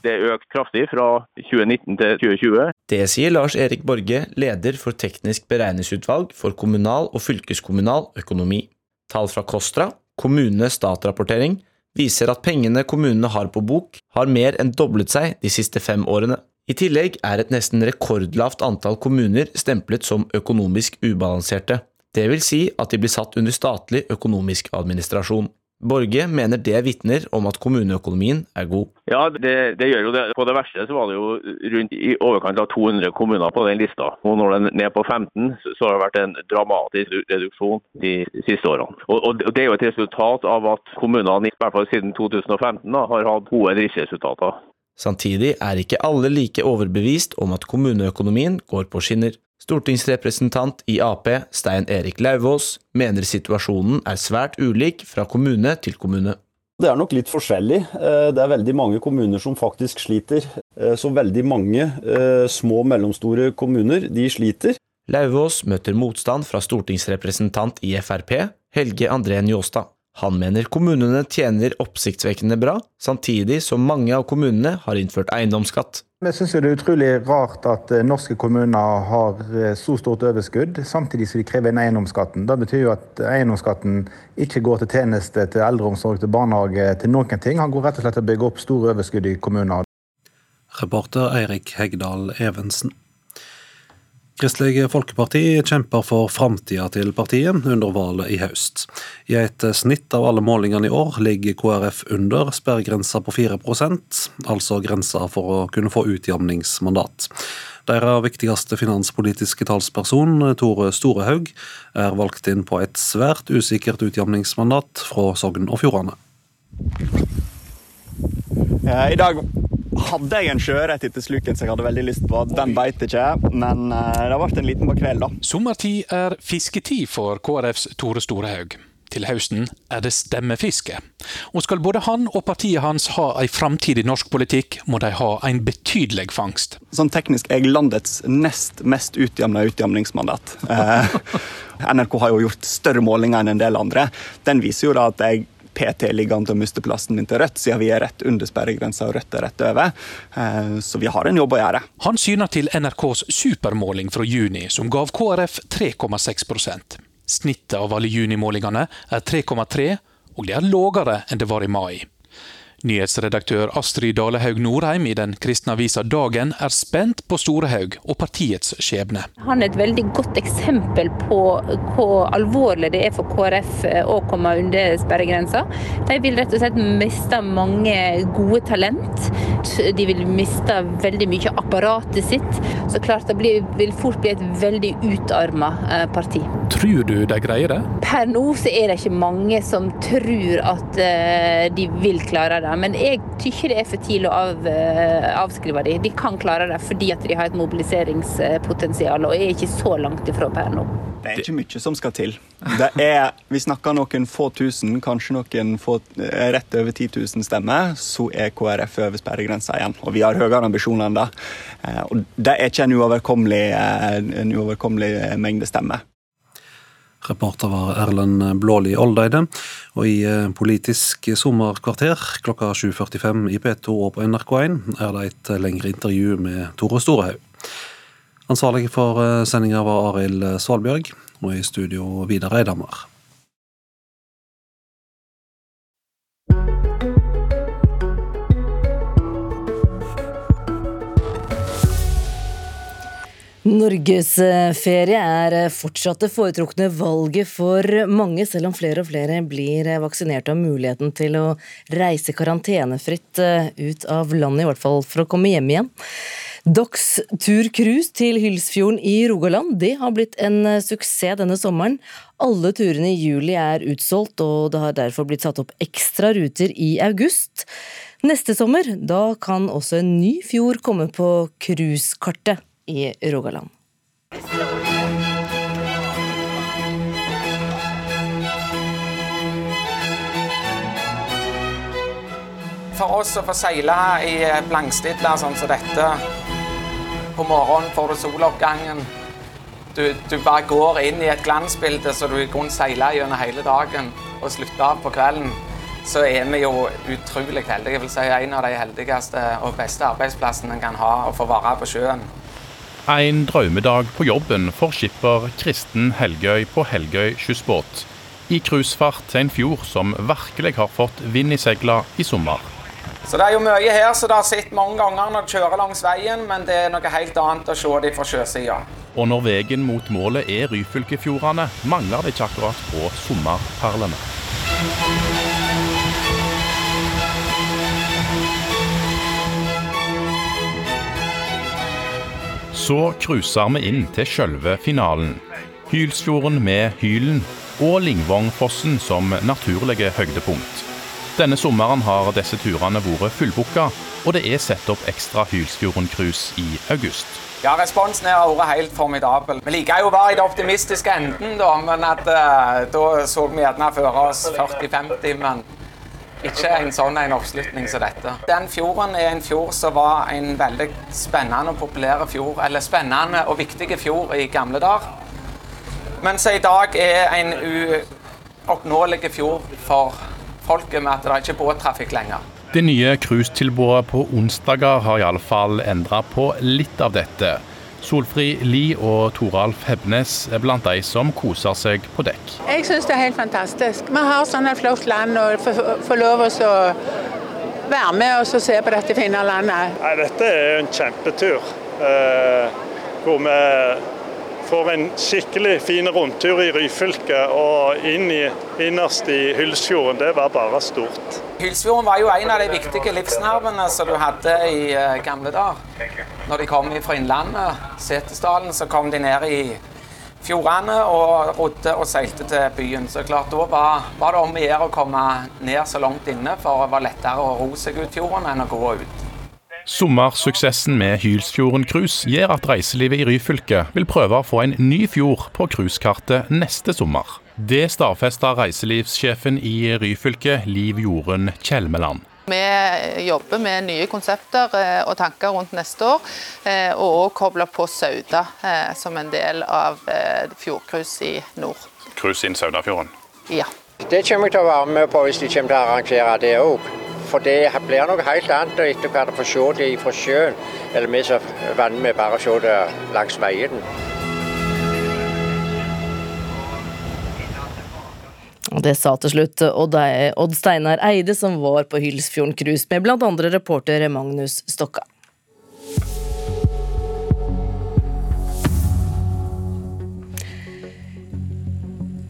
Det er økt kraftig fra 2019 til 2020. Det sier Lars Erik Borge, leder for Teknisk beregningsutvalg for kommunal og fylkeskommunal økonomi. Tall fra Kostra, kommune-stat-rapportering, viser at pengene kommunene har på bok, har mer enn doblet seg de siste fem årene. I tillegg er et nesten rekordlavt antall kommuner stemplet som økonomisk ubalanserte. Det vil si at de blir satt under statlig økonomisk administrasjon. Borge mener det vitner om at kommuneøkonomien er god. Ja, det, det, gjør jo det. På det verste så var det jo rundt i overkant av 200 kommuner på den lista. Og når den er ned på 15, så har det vært en dramatisk reduksjon de siste årene. Og, og Det er jo et resultat av at kommunene i hvert fall siden 2015 da, har hatt gode driftsresultater. Samtidig er ikke alle like overbevist om at kommuneøkonomien går på skinner. Stortingsrepresentant i Ap, Stein Erik Lauvås, mener situasjonen er svært ulik fra kommune til kommune. Det er nok litt forskjellig. Det er veldig mange kommuner som faktisk sliter. Så veldig mange små og mellomstore kommuner, de sliter. Lauvås møter motstand fra stortingsrepresentant i Frp, Helge André Njåstad. Han mener kommunene tjener oppsiktsvekkende bra, samtidig som mange av kommunene har innført eiendomsskatt. Jeg syns det er utrolig rart at eh, norske kommuner har eh, så stort overskudd, samtidig som de krever inn eiendomsskatten. Det betyr jo at eiendomsskatten ikke går til tjeneste, til eldreomsorg, til barnehage, til noen ting. Han går rett og slett til å bygge opp store overskudd i kommuner. Reporter Eirik Hegdal Evensen. Kristelig Folkeparti kjemper for framtida til partiet under valget i høst. I et snitt av alle målingene i år ligger KrF under sperregrensa på 4% altså grensa for å kunne få utjamningsmandat. Deres viktigste finanspolitiske talsperson, Tore Storehaug, er valgt inn på et svært usikkert utjamningsmandat fra Sogn og Fjordane. I dag hadde jeg en sjøørret etter sluken som jeg hadde veldig lyst på. Den beit ikke, men eh, det ble en liten makrell, da. Sommertid er fisketid for KrFs Tore Storehaug. Til høsten er det stemmefiske. Og skal både han og partiet hans ha ei framtid i norsk politikk, må de ha en betydelig fangst. Sånn teknisk er jeg landets nest mest utjevna utjevningsmandat. Eh, *laughs* NRK har jo gjort større målinger enn en del andre. Den viser jo da at jeg PT ligger an til å miste plassen min til Rødt, siden vi er rett under sperregrensa og Rødt er rett over. Eh, så vi har en jobb å gjøre. Han syner til NRKs supermåling fra juni, som gav KrF 3,6% Snittet av alle junimålingene er 3,3, og det er lavere enn det var i mai. Nyhetsredaktør Astrid Dalehaug Norheim i den kristne avisa Dagen er spent på Storehaug og partiets skjebne. Han er et veldig godt eksempel på hvor alvorlig det er for KrF å komme under sperregrensa. De vil rett og slett miste mange gode talent. De vil miste veldig mye av apparatet sitt. Så klart det blir, vil fort bli et veldig utarma eh, parti. Tror du de greier det? Per nå så er det ikke mange som tror at eh, de vil klare det det. Men jeg tykker det er for tidlig å av, eh, avskrive dem. De kan klare det fordi at de har et mobiliseringspotensial, og er ikke så langt ifra per nå. Det er ikke mye som skal til. Er, vi snakker noen få tusen, kanskje noen få, eh, rett over 10 000 stemmer, så er KrF over sperregrensa igjen. Og vi har høyere ambisjoner enn det. Eh, og det er ikke en uoverkommelig, en uoverkommelig mengde stemmer. Reporter var Erlend Blåli Oldeide. Og i eh, Politisk sommerkvarter klokka 7.45 i P2 og på NRK1 er det et lengre intervju med Tore Storehaug. Ansvarlig for eh, sendinga var Arild Svalbjørg, og i studio Vidar Eidhammer. Norgesferie er fortsatt det foretrukne valget for mange, selv om flere og flere blir vaksinert og har muligheten til å reise karantenefritt eh, ut av landet, i hvert fall for å komme hjem igjen. Dox Tur Cruise til Hylsfjorden i Rogaland det har blitt en suksess denne sommeren. Alle turene i juli er utsolgt, og det har derfor blitt satt opp ekstra ruter i august. Neste sommer da kan også en ny fjord komme på cruisekartet i Rogaland. For oss å få seile i blankstidler sånn som dette På morgenen får du soloppgangen. Du, du, bare går inn i et glansbilde så du kan seile gjennom hele dagen og slutte av på kvelden. Så er vi jo utrolig heldige. Jeg vil si En av de heldigste og beste arbeidsplassene en kan ha, å få være på sjøen. En drømmedag på jobben for skipper Kristen Helgøy på Helgøy kystbåt. I cruisefart til en fjord som virkelig har fått vind i seila i sommer. Så Det er jo mye her som du har sett mange ganger når du kjører langs veien, men det er noe helt annet å se dem fra sjøsida. Og når veien mot målet er Ryfylkefjordene, mangler det ikke akkurat på sommerperlene. Så cruiser vi inn til sjølve finalen. Hylsfjorden med Hylen og Lingvongfossen som naturlige høydepunkt. Denne sommeren har disse turene vært fullbooka, og det er satt opp ekstra Hylsfjorden-cruise i august. Ja, Responsen har vært helt formidabel. Vi liker jo å være i det optimistiske enden, da, men at, uh, da så vi gjerne føre oss 40-50. Men ikke en sånn en oppslutning som dette. Den fjorden er en fjord som var en veldig spennende og populær fjord, eller spennende og viktig fjord i gamle dager. Men som i dag er en uoppnåelig fjord for folket med at det ikke er båttrafikk lenger. Det nye cruisetilbudet på onsdager har iallfall endra på litt av dette. Solfri Li og Toralf Hebnes er blant de som koser seg på dekk. Jeg syns det er helt fantastisk. Vi har sånn et flott land og får lov å være med og se på dette fine landet. Nei, dette er en kjempetur. Eh, hvor vi får en skikkelig fin rundtur i Ryfylke og inn i, innerst i Hylsfjorden. Det var bare stort. Hylsfjorden var jo en av de viktige livsnervene som du hadde i uh, gamle dager. Når de kom fra innlandet, Setesdalen, så kom de ned i fjordene og rodde og seilte til byen. Så klart, Da var, var det om å gjøre å komme ned så langt inne, for det var lettere å ro seg ut fjorden enn å gå ut. Sommersuksessen med Hylsfjorden cruise gjør at reiselivet i Ryfylke vil prøve å få en ny fjord på cruisekartet neste sommer. Det stadfesta reiselivssjefen i Ryfylke, Liv Jorunn Kjelmeland. Vi jobber med nye konsepter eh, og tanker rundt neste år, eh, og òg kobler på Sauda eh, som en del av fjordcruise i nord. Cruise inn Saudafjorden? Ja. Det kommer jeg til å være med på hvis de kommer til å arrangere det òg. For det blir noe helt annet etter hvert å få se det fra sjøen. Eller vi som vanner med bare å se det langs veien. Det sa til slutt Odd Steinar Eide, som var på Hylsfjorden cruise med bl.a. reporter Magnus Stokka.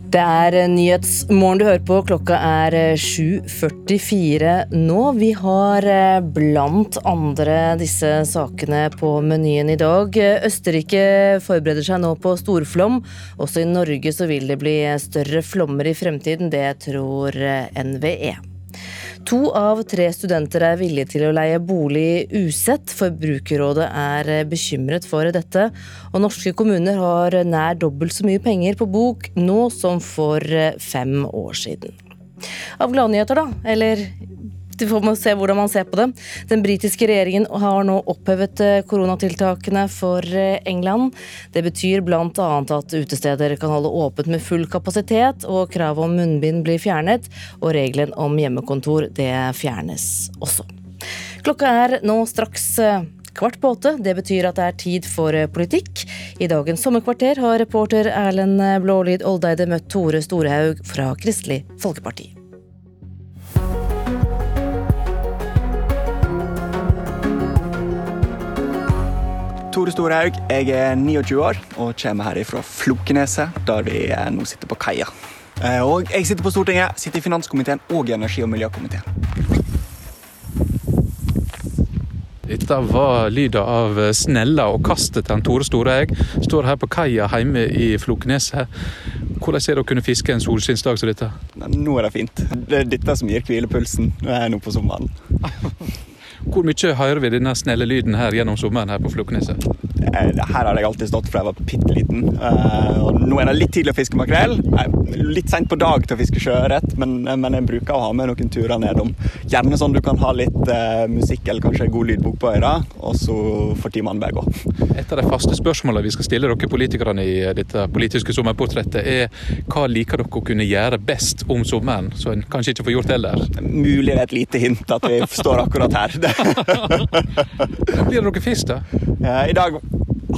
Det er Nyhetsmorgen du hører på. Klokka er 7.44 nå. Vi har eh, blant andre disse sakene på menyen i dag. Østerrike forbereder seg nå på storflom. Også i Norge så vil det bli større flommer i fremtiden. Det tror eh, NVE. To av tre studenter er villige til å leie bolig usett. Forbrukerrådet er bekymret for dette. Og norske kommuner har nær dobbelt så mye penger på bok nå som for fem år siden. Av gladnyheter, da. Eller vi får se hvordan man ser på det. Den britiske regjeringen har nå opphevet eh, koronatiltakene for eh, England. Det betyr bl.a. at utesteder kan holde åpent med full kapasitet, og kravet om munnbind blir fjernet, og regelen om hjemmekontor det fjernes også. Klokka er nå straks eh, kvart på åtte. Det betyr at det er tid for politikk. I dagens Sommerkvarter har reporter Erlend Blålid Oldeide møtt Tore Storehaug fra Kristelig Folkeparti. Tore Storhaug. Jeg er 29 år og kommer her fra Flokeneset, der vi nå sitter på kaia. Eh, og jeg sitter på Stortinget, sitter i finanskomiteen og i energi- og miljøkomiteen. Dette var lyden av snella og kastet til Tore Storehaug. Står her på kaia hjemme i Flokeneset. Hvordan er det å kunne fiske en solskinnsdag som dette? Nå er det fint. Det er dette som gir hvilepulsen nå på sommeren. *laughs* Hvor mye hører vi denne snelle lyden her gjennom sommeren her på Flokneset? Eh, her har jeg alltid stått fra jeg var bitte liten. Uh, nå er det litt tidlig å fiske makrell. Litt seint på dag til å fiske sjøørret, men, men, jeg bruker å ha med noen turer nedom. Gjerne sånn du kan ha litt uh, musikk eller kanskje god lydbok på øra, og så får timene bare gå. Et av de faste spørsmålene vi skal stille dere politikerne i dette politiske sommerportrettet, er hva liker dere å kunne gjøre best om sommeren, så en kanskje ikke får gjort ellers? Mulig det er et lite hint at vi står akkurat her. *laughs* Blir det noe fisk, da? I dag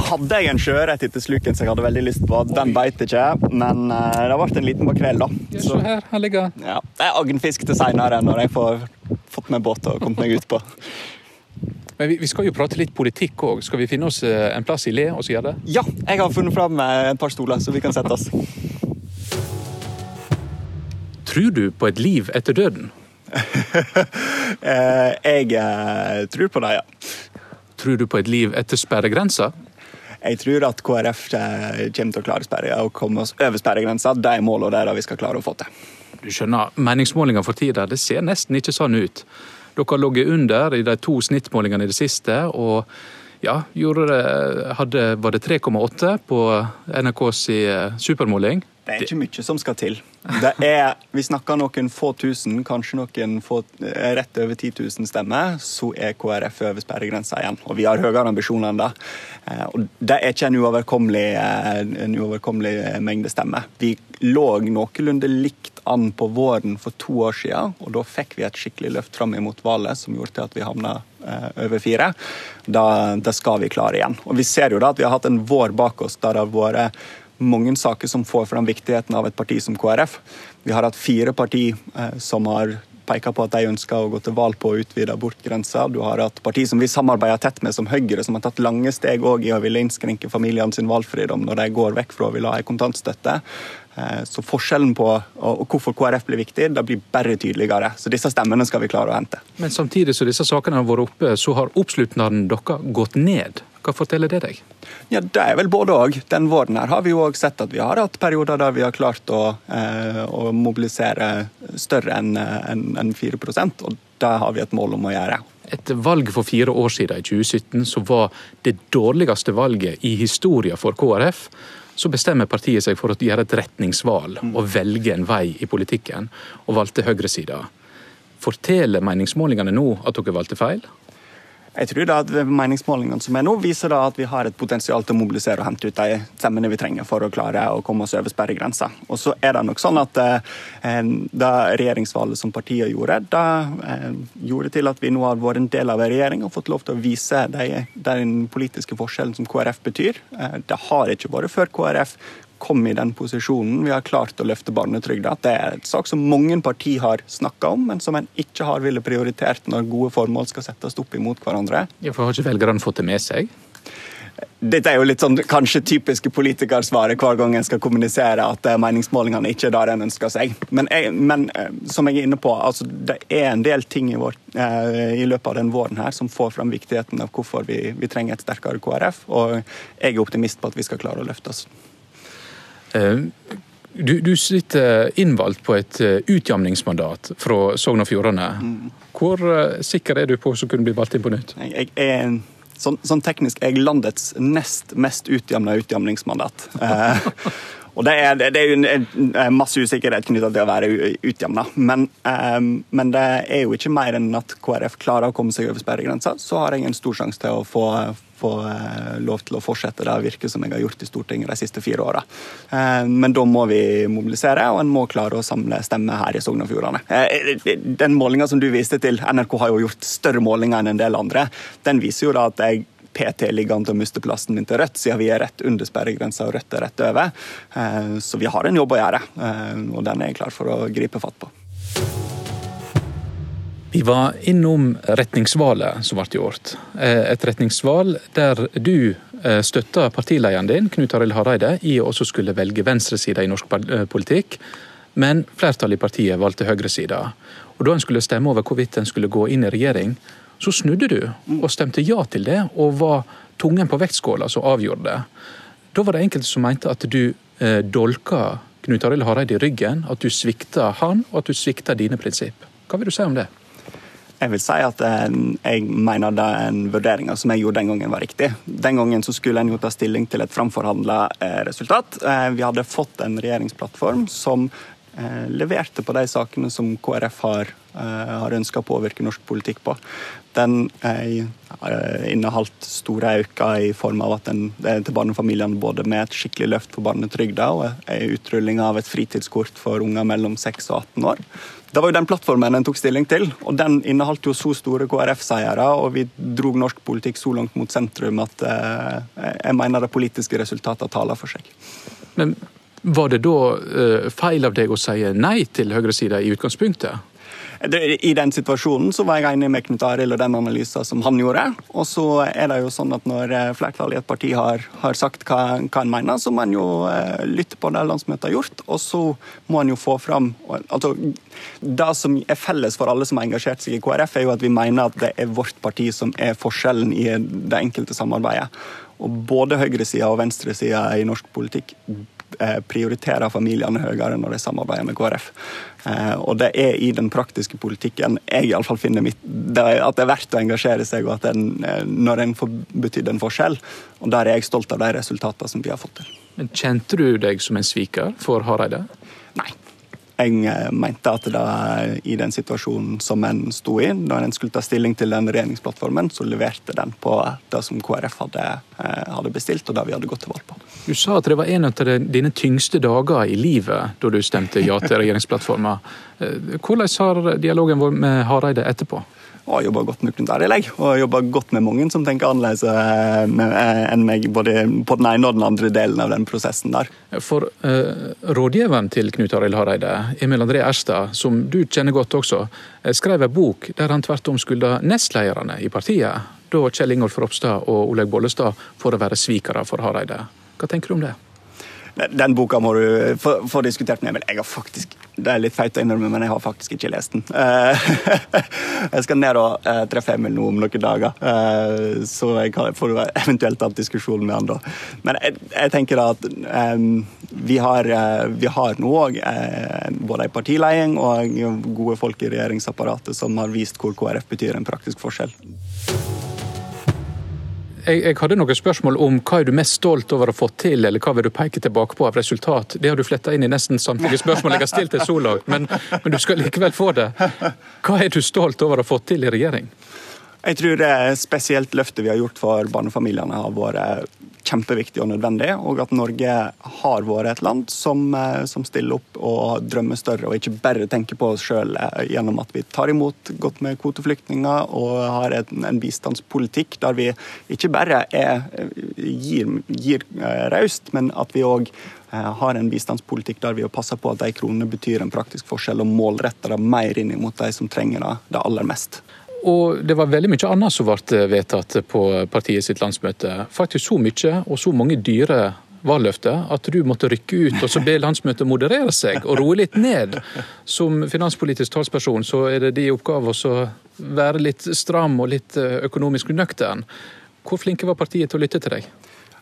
hadde jeg en sjøørret etter sluken som jeg hadde veldig lyst på. Den beit ikke, men uh, det ble en liten makrell, da. Ja, så her, her ligger ja, Det er agnfisk til seinere, når jeg får fått meg båt og kommet meg ut på. Men vi, vi skal jo prate litt politikk òg. Skal vi finne oss eh, en plass i le og så gjøre det? Ja, jeg har funnet fram et par stoler, så vi kan sette oss. Tror du på et liv etter døden? *laughs* Eh, jeg eh, tror på det, ja. Tror du på et liv etter sperregrensa? Jeg tror at KrF kommer til å klare sperre, og komme oss over sperregrensa. Det er målet, og det er det vi skal klare å få til. Du skjønner, Meningsmålinger for tida det ser nesten ikke sånn ut. Dere har ligget under i de to snittmålingene i det siste. og ja, det, hadde, var det 3,8 på NRKs supermåling? Det er ikke mye som skal til. Det er, vi snakker noen få tusen, kanskje noen få, eh, rett over 10 000 stemmer, så er KrF over sperregrensa igjen. Og vi har høyere ambisjoner enn det. Eh, og det er ikke en uoverkommelig, en uoverkommelig mengde stemmer. Vi lå noenlunde likt an på våren for to år siden, og da fikk vi et skikkelig løft fram imot valget som gjorde til at vi havna over fire. Da, da, skal vi klare igjen. Og Vi ser jo da at vi har hatt en vår bak oss der det har vært mange saker som får fram viktigheten av et parti som KrF. Vi har hatt fire partier eh, som har peka på at de ønsker å gå til valg på å utvide abortgrensa. Du har hatt parti som vi samarbeider tett med, som Høyre, som har tatt lange steg i å ville innskrenke familiene sin valgfridom når de går vekk fra å ville ha ei kontantstøtte. Eh, så forskjellen på og hvorfor KrF blir viktig, det blir bare tydeligere. Så disse stemmene skal vi klare å hente. Men samtidig som disse sakene har vært oppe, så har oppslutnaden deres gått ned. Hva forteller det deg? Ja, Det er vel både òg. Den våren her har vi jo òg sett at vi har hatt perioder der vi har klart å, eh, å mobilisere større enn en, en 4 og det har vi et mål om å gjøre. Etter valget for fire år siden, i 2017, så var det dårligste valget i historien for KrF. Så bestemmer partiet seg for å gjøre et retningsvalg og velge en vei i politikken, og valgte høyresida. Forteller meningsmålingene nå at dere valgte feil? Jeg tror da at Meningsmålingene som er nå, viser da at vi har et potensial til å mobilisere og hente ut de stemmene vi trenger for å klare å komme oss over sperregrensa. Og så er det nok sånn at eh, det regjeringsvalget som partiet gjorde, da eh, gjorde til at vi nå har vært en del av en regjering og fått lov til å vise de, den politiske forskjellen som KrF betyr. Eh, det har ikke vært før KrF kom i den posisjonen. Vi har klart å løfte barnetrygda. Det er et sak som mange partier har snakka om, men som en ikke har ville prioritert når gode formål skal settes opp imot hverandre. Ja, for Har ikke velgerne fått det med seg? Dette er jo litt sånn kanskje typiske politikersvaret hver gang en skal kommunisere at eh, meningsmålingene ikke er der en ønsker seg. Men, jeg, men, eh, som jeg er inne på, altså, det er en del ting i, vår, eh, i løpet av den våren her som får fram viktigheten av hvorfor vi, vi trenger et sterkere KrF. Og jeg er optimist på at vi skal klare å løfte oss. Eh, du, du, sitter innvalgt på et eh, utjamningsmandat fra Sogn og Fjordane. Mm. Hvor eh, sikker er du på å kunne bli valgt inn på nytt? Jeg, er sånn, sånn, teknisk er jeg landets nest mest utjamna utjamningsmandat. eh, og det er, det er jo en, masse usikkerhet knytta til å være utjamna. Men, eh, men, det er jo ikke mer enn at KrF klarer å komme seg over sperregrensa, så har jeg en stor sjanse til å få få eh, lov til å fortsette det virket som jeg har gjort i Stortinget de siste fire åra. Eh, men da må vi mobilisere, og en må klare å samle stemmer her i Sogn og Fjordane. Eh, den målinga som du viste til, NRK har jo gjort større målinger enn en del andre, den viser jo da at jeg PT ligger an til å miste plassen min til Rødt, siden vi er rett under sperregrensa og Rødt er rett over. Så vi har en jobb å gjøre, og den er jeg klar for å gripe fatt på. Vi var innom retningsvalet som ble gjort. Eh, et retningsval der du eh, støtta partilederen din, Knut Arild Hareide, i å også skulle velge venstresida i norsk eh, politikk, men flertallet i partiet valgte høyresida. Og Da en skulle stemme over hvorvidt en skulle gå inn i regjering, så snudde du og stemte ja til det, og var tungen på vektskåla som avgjorde det. Da var det enkelte som mente at du eh, dolka Knut Arild Hareide i ryggen, at du svikta han, og at du svikta dine prinsipp. Hva vil du si om det? Jeg vil si at eh, jeg mener den vurderinga som jeg gjorde den gangen, var riktig. Den gangen så skulle en jo ta stilling til et framforhandla eh, resultat. Eh, vi hadde fått en regjeringsplattform som leverte på de sakene som KrF har, har ønska å påvirke norsk politikk på. Den inneholdt store økninger i form av at den til barnefamiliene både med et skikkelig løft for barnetrygda og en utrulling av et fritidskort for unger mellom 6 og 18 år. Det var jo den plattformen en tok stilling til, og den inneholdt jo så store KrF-seiere, og vi drog norsk politikk så langt mot sentrum at eh, jeg mener det politiske resultatet taler for seg. Men var det da eh, feil av deg å si nei til høyresida i utgangspunktet? I den situasjonen så var jeg enig med Knut Arild og den analysen som han gjorde. Og så er det jo sånn at når eh, flertallet i et parti har, har sagt hva, hva en mener, så må en jo eh, lytte på det landsmøtet har gjort, og så må en jo få fram altså, Det som er felles for alle som har engasjert seg i KrF, er jo at vi mener at det er vårt parti som er forskjellen i det enkelte samarbeidet. Og både høyresida og venstresida i norsk politikk eh, prioriterer familiene høyere når de samarbeider med KrF. Eh, og det er i den praktiske politikken jeg i alle fall finner mitt, det er, at det er verdt å engasjere seg, og at en, eh, når en får betydd en forskjell. Og der er jeg stolt av de resultatene som vi har fått til. Men Kjente du deg som en sviker for Hareide? Nei. Jeg mente at da, i den situasjonen som en sto i, når en skulle ta stilling til den regjeringsplattformen, så leverte den på det som KrF hadde, eh, hadde bestilt, og det vi hadde gått til valg på. Du sa at det var en av dine tyngste dager i livet da du stemte ja til regjeringsplattforma. Eh, hvordan har dialogen vært med Hareide etterpå? Har jobba godt med Knut Arild. Og jobba godt med mange som tenker annerledes eh, eh, enn meg, både på den ene og den andre delen av den prosessen der. For uh, rådgiveren til Knut Arild Hareide, Emil André Erstad, som du kjenner godt også, skrev en bok der han tvert om skylda nestlederne i partiet, da Kjell Ingolf Ropstad og Olaug Bollestad, for å være svikere for Hareide. Hva tenker du om det? Den boka må du få, diskutert med Emil. Jeg har faktisk det er litt feit å innrømme, men jeg har faktisk ikke lest den. Eh, *laughs* jeg skal ned og uh, treffe Emil nå om noen dager, uh, så jeg får eventuelt ta diskusjonen med han da. Men jeg, jeg tenker at vi, har, vi har nå òg både ei partiledelse og gode folk i regjeringsapparatet som har vist hvor KrF betyr en praktisk forskjell jeg, jeg, hadde noen spørsmål om hva er du mest stolt over å få til, eller hva vil du peke tilbake på av resultat. Det har du fletta inn i nesten samtlige spørsmål jeg har stilt til langt, men, men, du skal likevel få det. Hva er du stolt over å få til i regjering? Jeg tror det spesielt løftet vi har gjort for barnefamiliene har vært kjempeviktig og nødvendig. Og at Norge har vært et land som, eh, som stiller opp og drømmer større, og ikke bare tenker på oss sjøl eh, gjennom at vi tar imot godt med kvoteflyktninger og har en, en bistandspolitikk der vi ikke bare er, gir, gir eh, raust, men at vi òg har en bistandspolitikk der vi passer på at de kronene betyr en praktisk forskjell, og målretter det mer inn mot de som trenger det, det aller mest. Og det var veldig mye annet som ble vedtatt på partiet sitt landsmøte. Faktisk så mye og så mange dyre valgløfter at du måtte rykke ut og så be landsmøtet moderere seg og roe litt ned. Som finanspolitisk talsperson så er det din oppgave å være litt stram og litt eh, økonomisk nøktern. Hvor flinke var partiet til å lytte til deg?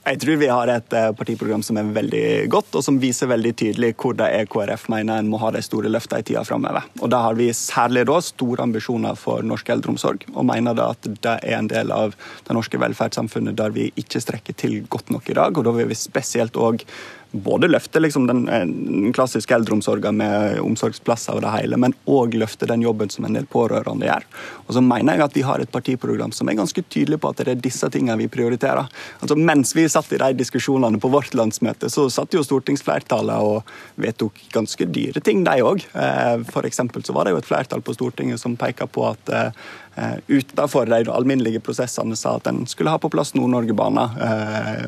Jeg tror vi har et eh, partiprogram som er veldig godt, og som viser veldig tydelig hvor det er KrF mener en må ha de store løftene i tida framover. Og da har vi særlig da store ambisjoner for norsk eldreomsorg, og mener da at det er en del av det norske velferdssamfunnet der vi ikke strekker til godt nok i dag. og Da vil vi spesielt òg både løfte liksom den, eh, den, klassiske eldreomsorgen med omsorgsplasser og det hele, men òg løfte den jobben som en del pårørende gjør. Og så mener jeg at vi har et partiprogram som er ganske tydelig på at det er disse tingene vi prioriterer. Altså Mens vi satt i de diskusjonene på vårt landsmøte, så satt jo stortingsflertallet og vedtok ganske dyre ting, de òg. Eh, F.eks. så var det jo et flertall på Stortinget som peka på at eh, utenfor de alminnelige prosessene sa at en skulle ha på plass Nord-Norge-banen. Eh,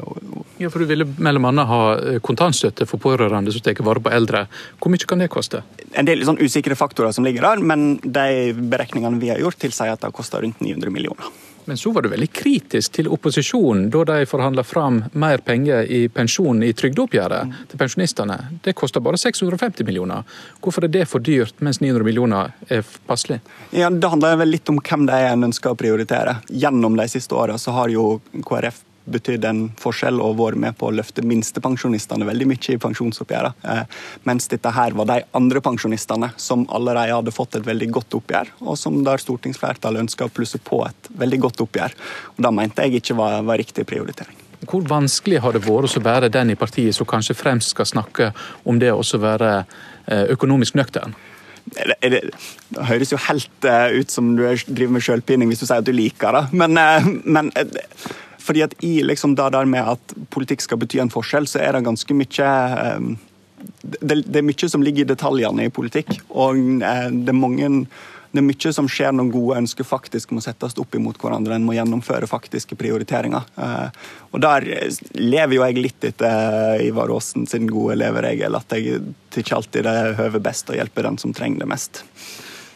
ja, for Du ville bl.a. ha kontantstøtte for pårørende som tar vare på eldre. Hvor mye kan det koste? En del sånn usikre faktorer som ligger der, men de beregningene vi har gjort, tilsier at det koster rundt 900 millioner. Men så var du veldig kritisk til opposisjonen da de forhandla fram mer penger i pensjon i trygdeoppgjøret mm. til pensjonistene. Det koster bare 650 millioner. Hvorfor er det for dyrt, mens 900 millioner er passelig? Ja, Det handler vel litt om hvem det er en ønsker å prioritere. Gjennom de siste åra har jo KrF betydd en forskjell og vært med på å løfte minstepensjonistene veldig mye i pensjonsoppgjøret. Eh, mens dette her var de andre pensjonistene som allerede hadde fått et veldig godt oppgjør, og som der stortingsflertallet ønska å plusse på et veldig godt oppgjør. Og Det mente jeg ikke var, var riktig prioritering. Hvor vanskelig har det vært å være den i partiet som kanskje fremst skal snakke om det å være eh, økonomisk nøktern? Det, det, det, høres jo helt uh, ut som du driver med sjølpining hvis du sier at du liker det, men, men fordi at i liksom det der med at politikk skal bety en forskjell, så er det ganske mye ehm, det, er mye som ligger i detaljene i politikk. Og eh, det er mange det er mye som skjer når gode ønsker faktisk må settes opp imot hverandre. En må gjennomføre faktiske prioriteringer. Eh, og Der lever jo jeg litt etter Ivar Aasen sin gode leveregel, at jeg ikke alltid det høver best å hjelpe den som trenger det mest.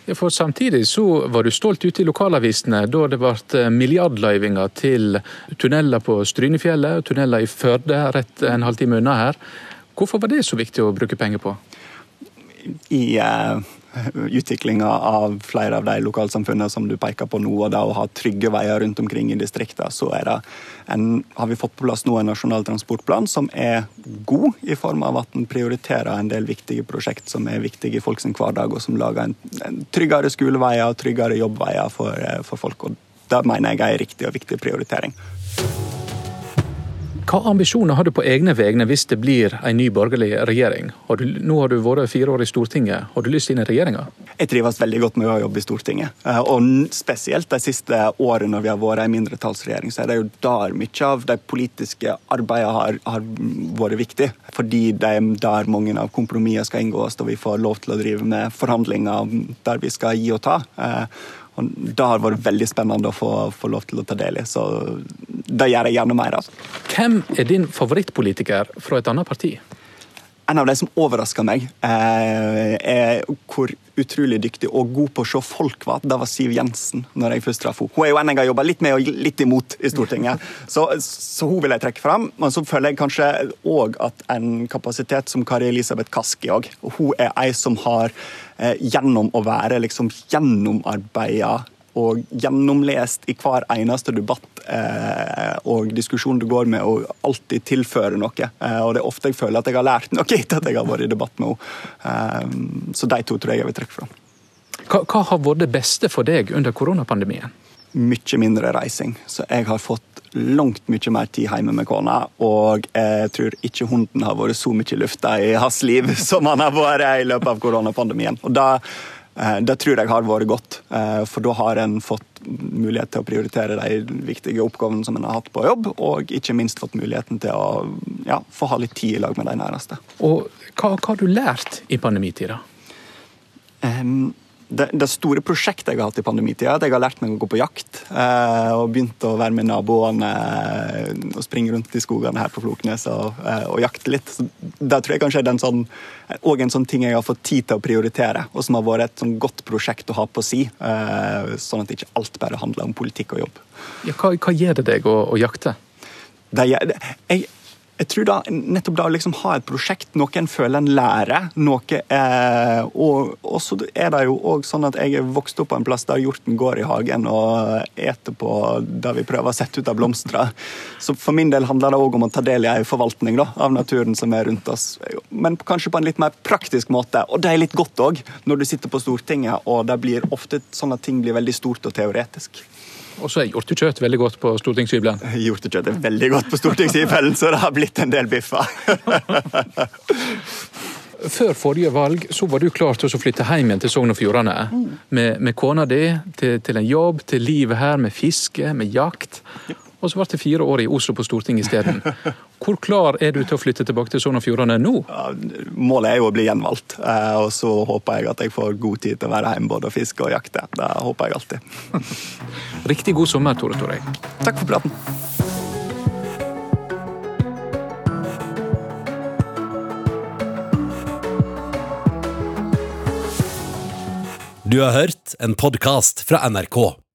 Ja, for Samtidig så var du stolt ute i lokalavisene da det ble eh, milliardløyvinger til tunneler på Strynefjellet og tunneler i Førde rett en halvtime unna her. Hvorfor var det så viktig å bruke penger på? I uh, utviklinga av flere av de lokalsamfunnene som du peker på nå, og det å ha trygge veier rundt omkring i distriktene, så en, har vi fått på plass nå en nasjonal transportplan som er god, i form av at den prioriterer en del viktige prosjekt som er viktige i folks hverdag, og som lager en, en tryggere skoleveier og tryggere jobbveier for, for folk. og Det mener jeg er en riktig og viktig prioritering. Hva ambisjoner har du på egne vegne hvis det blir en ny borgerlig regjering? Har du, nå har du vært fire år i Stortinget. Har du lyst inn i regjeringa? Jeg trives veldig godt med å jobbe i Stortinget. Eh, og spesielt de siste årene når vi har vært en mindretallsregjering, så er det jo der mye av de politiske arbeidene har, har vært viktig. Fordi det er der mange av kompromissene skal inngås, og vi får lov til å drive med forhandlinger der vi skal gi og ta. Og Det har vært veldig spennende å få, få, lov til å ta del i, så det gjør jeg gjerne mer av. Hvem er din favorittpolitiker fra et annet parti? En av de som overrasker meg, eh, er hvor utrolig dyktig og god på å se folk var. Det var Siv Jensen. når jeg først traff henne. Hun er jo en jeg har jobba litt med og litt imot i Stortinget, så, så, hun vil jeg trekke fram. Men så føler jeg kanskje òg at en kapasitet som Kari Elisabeth Kaski òg. Hun er ei som har, eh, gjennom å være liksom gjennomarbeida og gjennomlest i hver eneste debatt eh, og diskusjon du går med, og alltid tilfører noe. Eh, og det er ofte jeg føler at jeg har lært noe etter at jeg har vært i debatt med henne. Eh, så de to tror jeg jeg vil trekke fram. Hva, hva har vært det beste for deg under koronapandemien? Mye mindre reising. Så jeg har fått langt mye mer tid hjemme med kona. Og jeg tror ikke hunden har vært så mye i lufta i hans liv *laughs* som han har vært i løpet av koronapandemien. Og da det tror jeg har vært godt, eh, for da har en fått mulighet til å prioritere de viktige oppgavene som en har hatt på jobb, og ikke minst fått muligheten til å ja, få ha litt tid i lag med de nærmeste. Og hva, hva har du lært i pandemitida? Um, det, det, store prosjektet jeg har hatt i pandemitida, er at jeg har lært meg å gå på jakt. Eh, og begynt å være med naboene eh, og springe rundt i skogene her på Floknes og, eh, og jakte litt. Så det tror jeg kanskje er sånn, en sånn ting jeg har fått tid til å prioritere, og som har vært et sånn godt prosjekt å ha på si. Eh, sånn at ikke alt bare handler om politikk og jobb. Ja, hva, hva gir det deg å, å jakte? Det, jeg, jeg tror da, nettopp da å liksom ha et prosjekt, noe en føler en lærer. noe eh, Og så er det jo òg sånn at jeg er vokst opp på en plass der hjorten går i hagen og eter på det vi prøver å sette ut av blomster. Så for min del handler det òg om å ta del i en forvaltning da, av naturen som er rundt oss. Men kanskje på en litt mer praktisk måte. Og det er litt godt òg, når du sitter på Stortinget og det blir ofte sånn at ting blir veldig stort og teoretisk. Og så er hjortekjøtt veldig godt på stortingshybelen. *laughs* Hjortekjøtt er veldig godt på stortingshybelen, så det har blitt en del biffer. *laughs* Før forrige valg så var du klar til å flytte hjem igjen til Sogn og Fjordane. Med, med kona di, til, til, en jobb, til livet her, med fiske, med jakt. Og så ble det fire år i Oslo på Stortinget isteden. Hvor klar er du til å flytte tilbake til Sogn og Fjordane nå? Målet er jo å bli gjenvalgt, eh, og så håper jeg at jeg får god tid til å være hjemme både og fiske og jakte. Det håper jeg alltid. *laughs* Riktig god sommer, Tore Torøy. Takk for praten. Du har hørt en podkast fra NRK.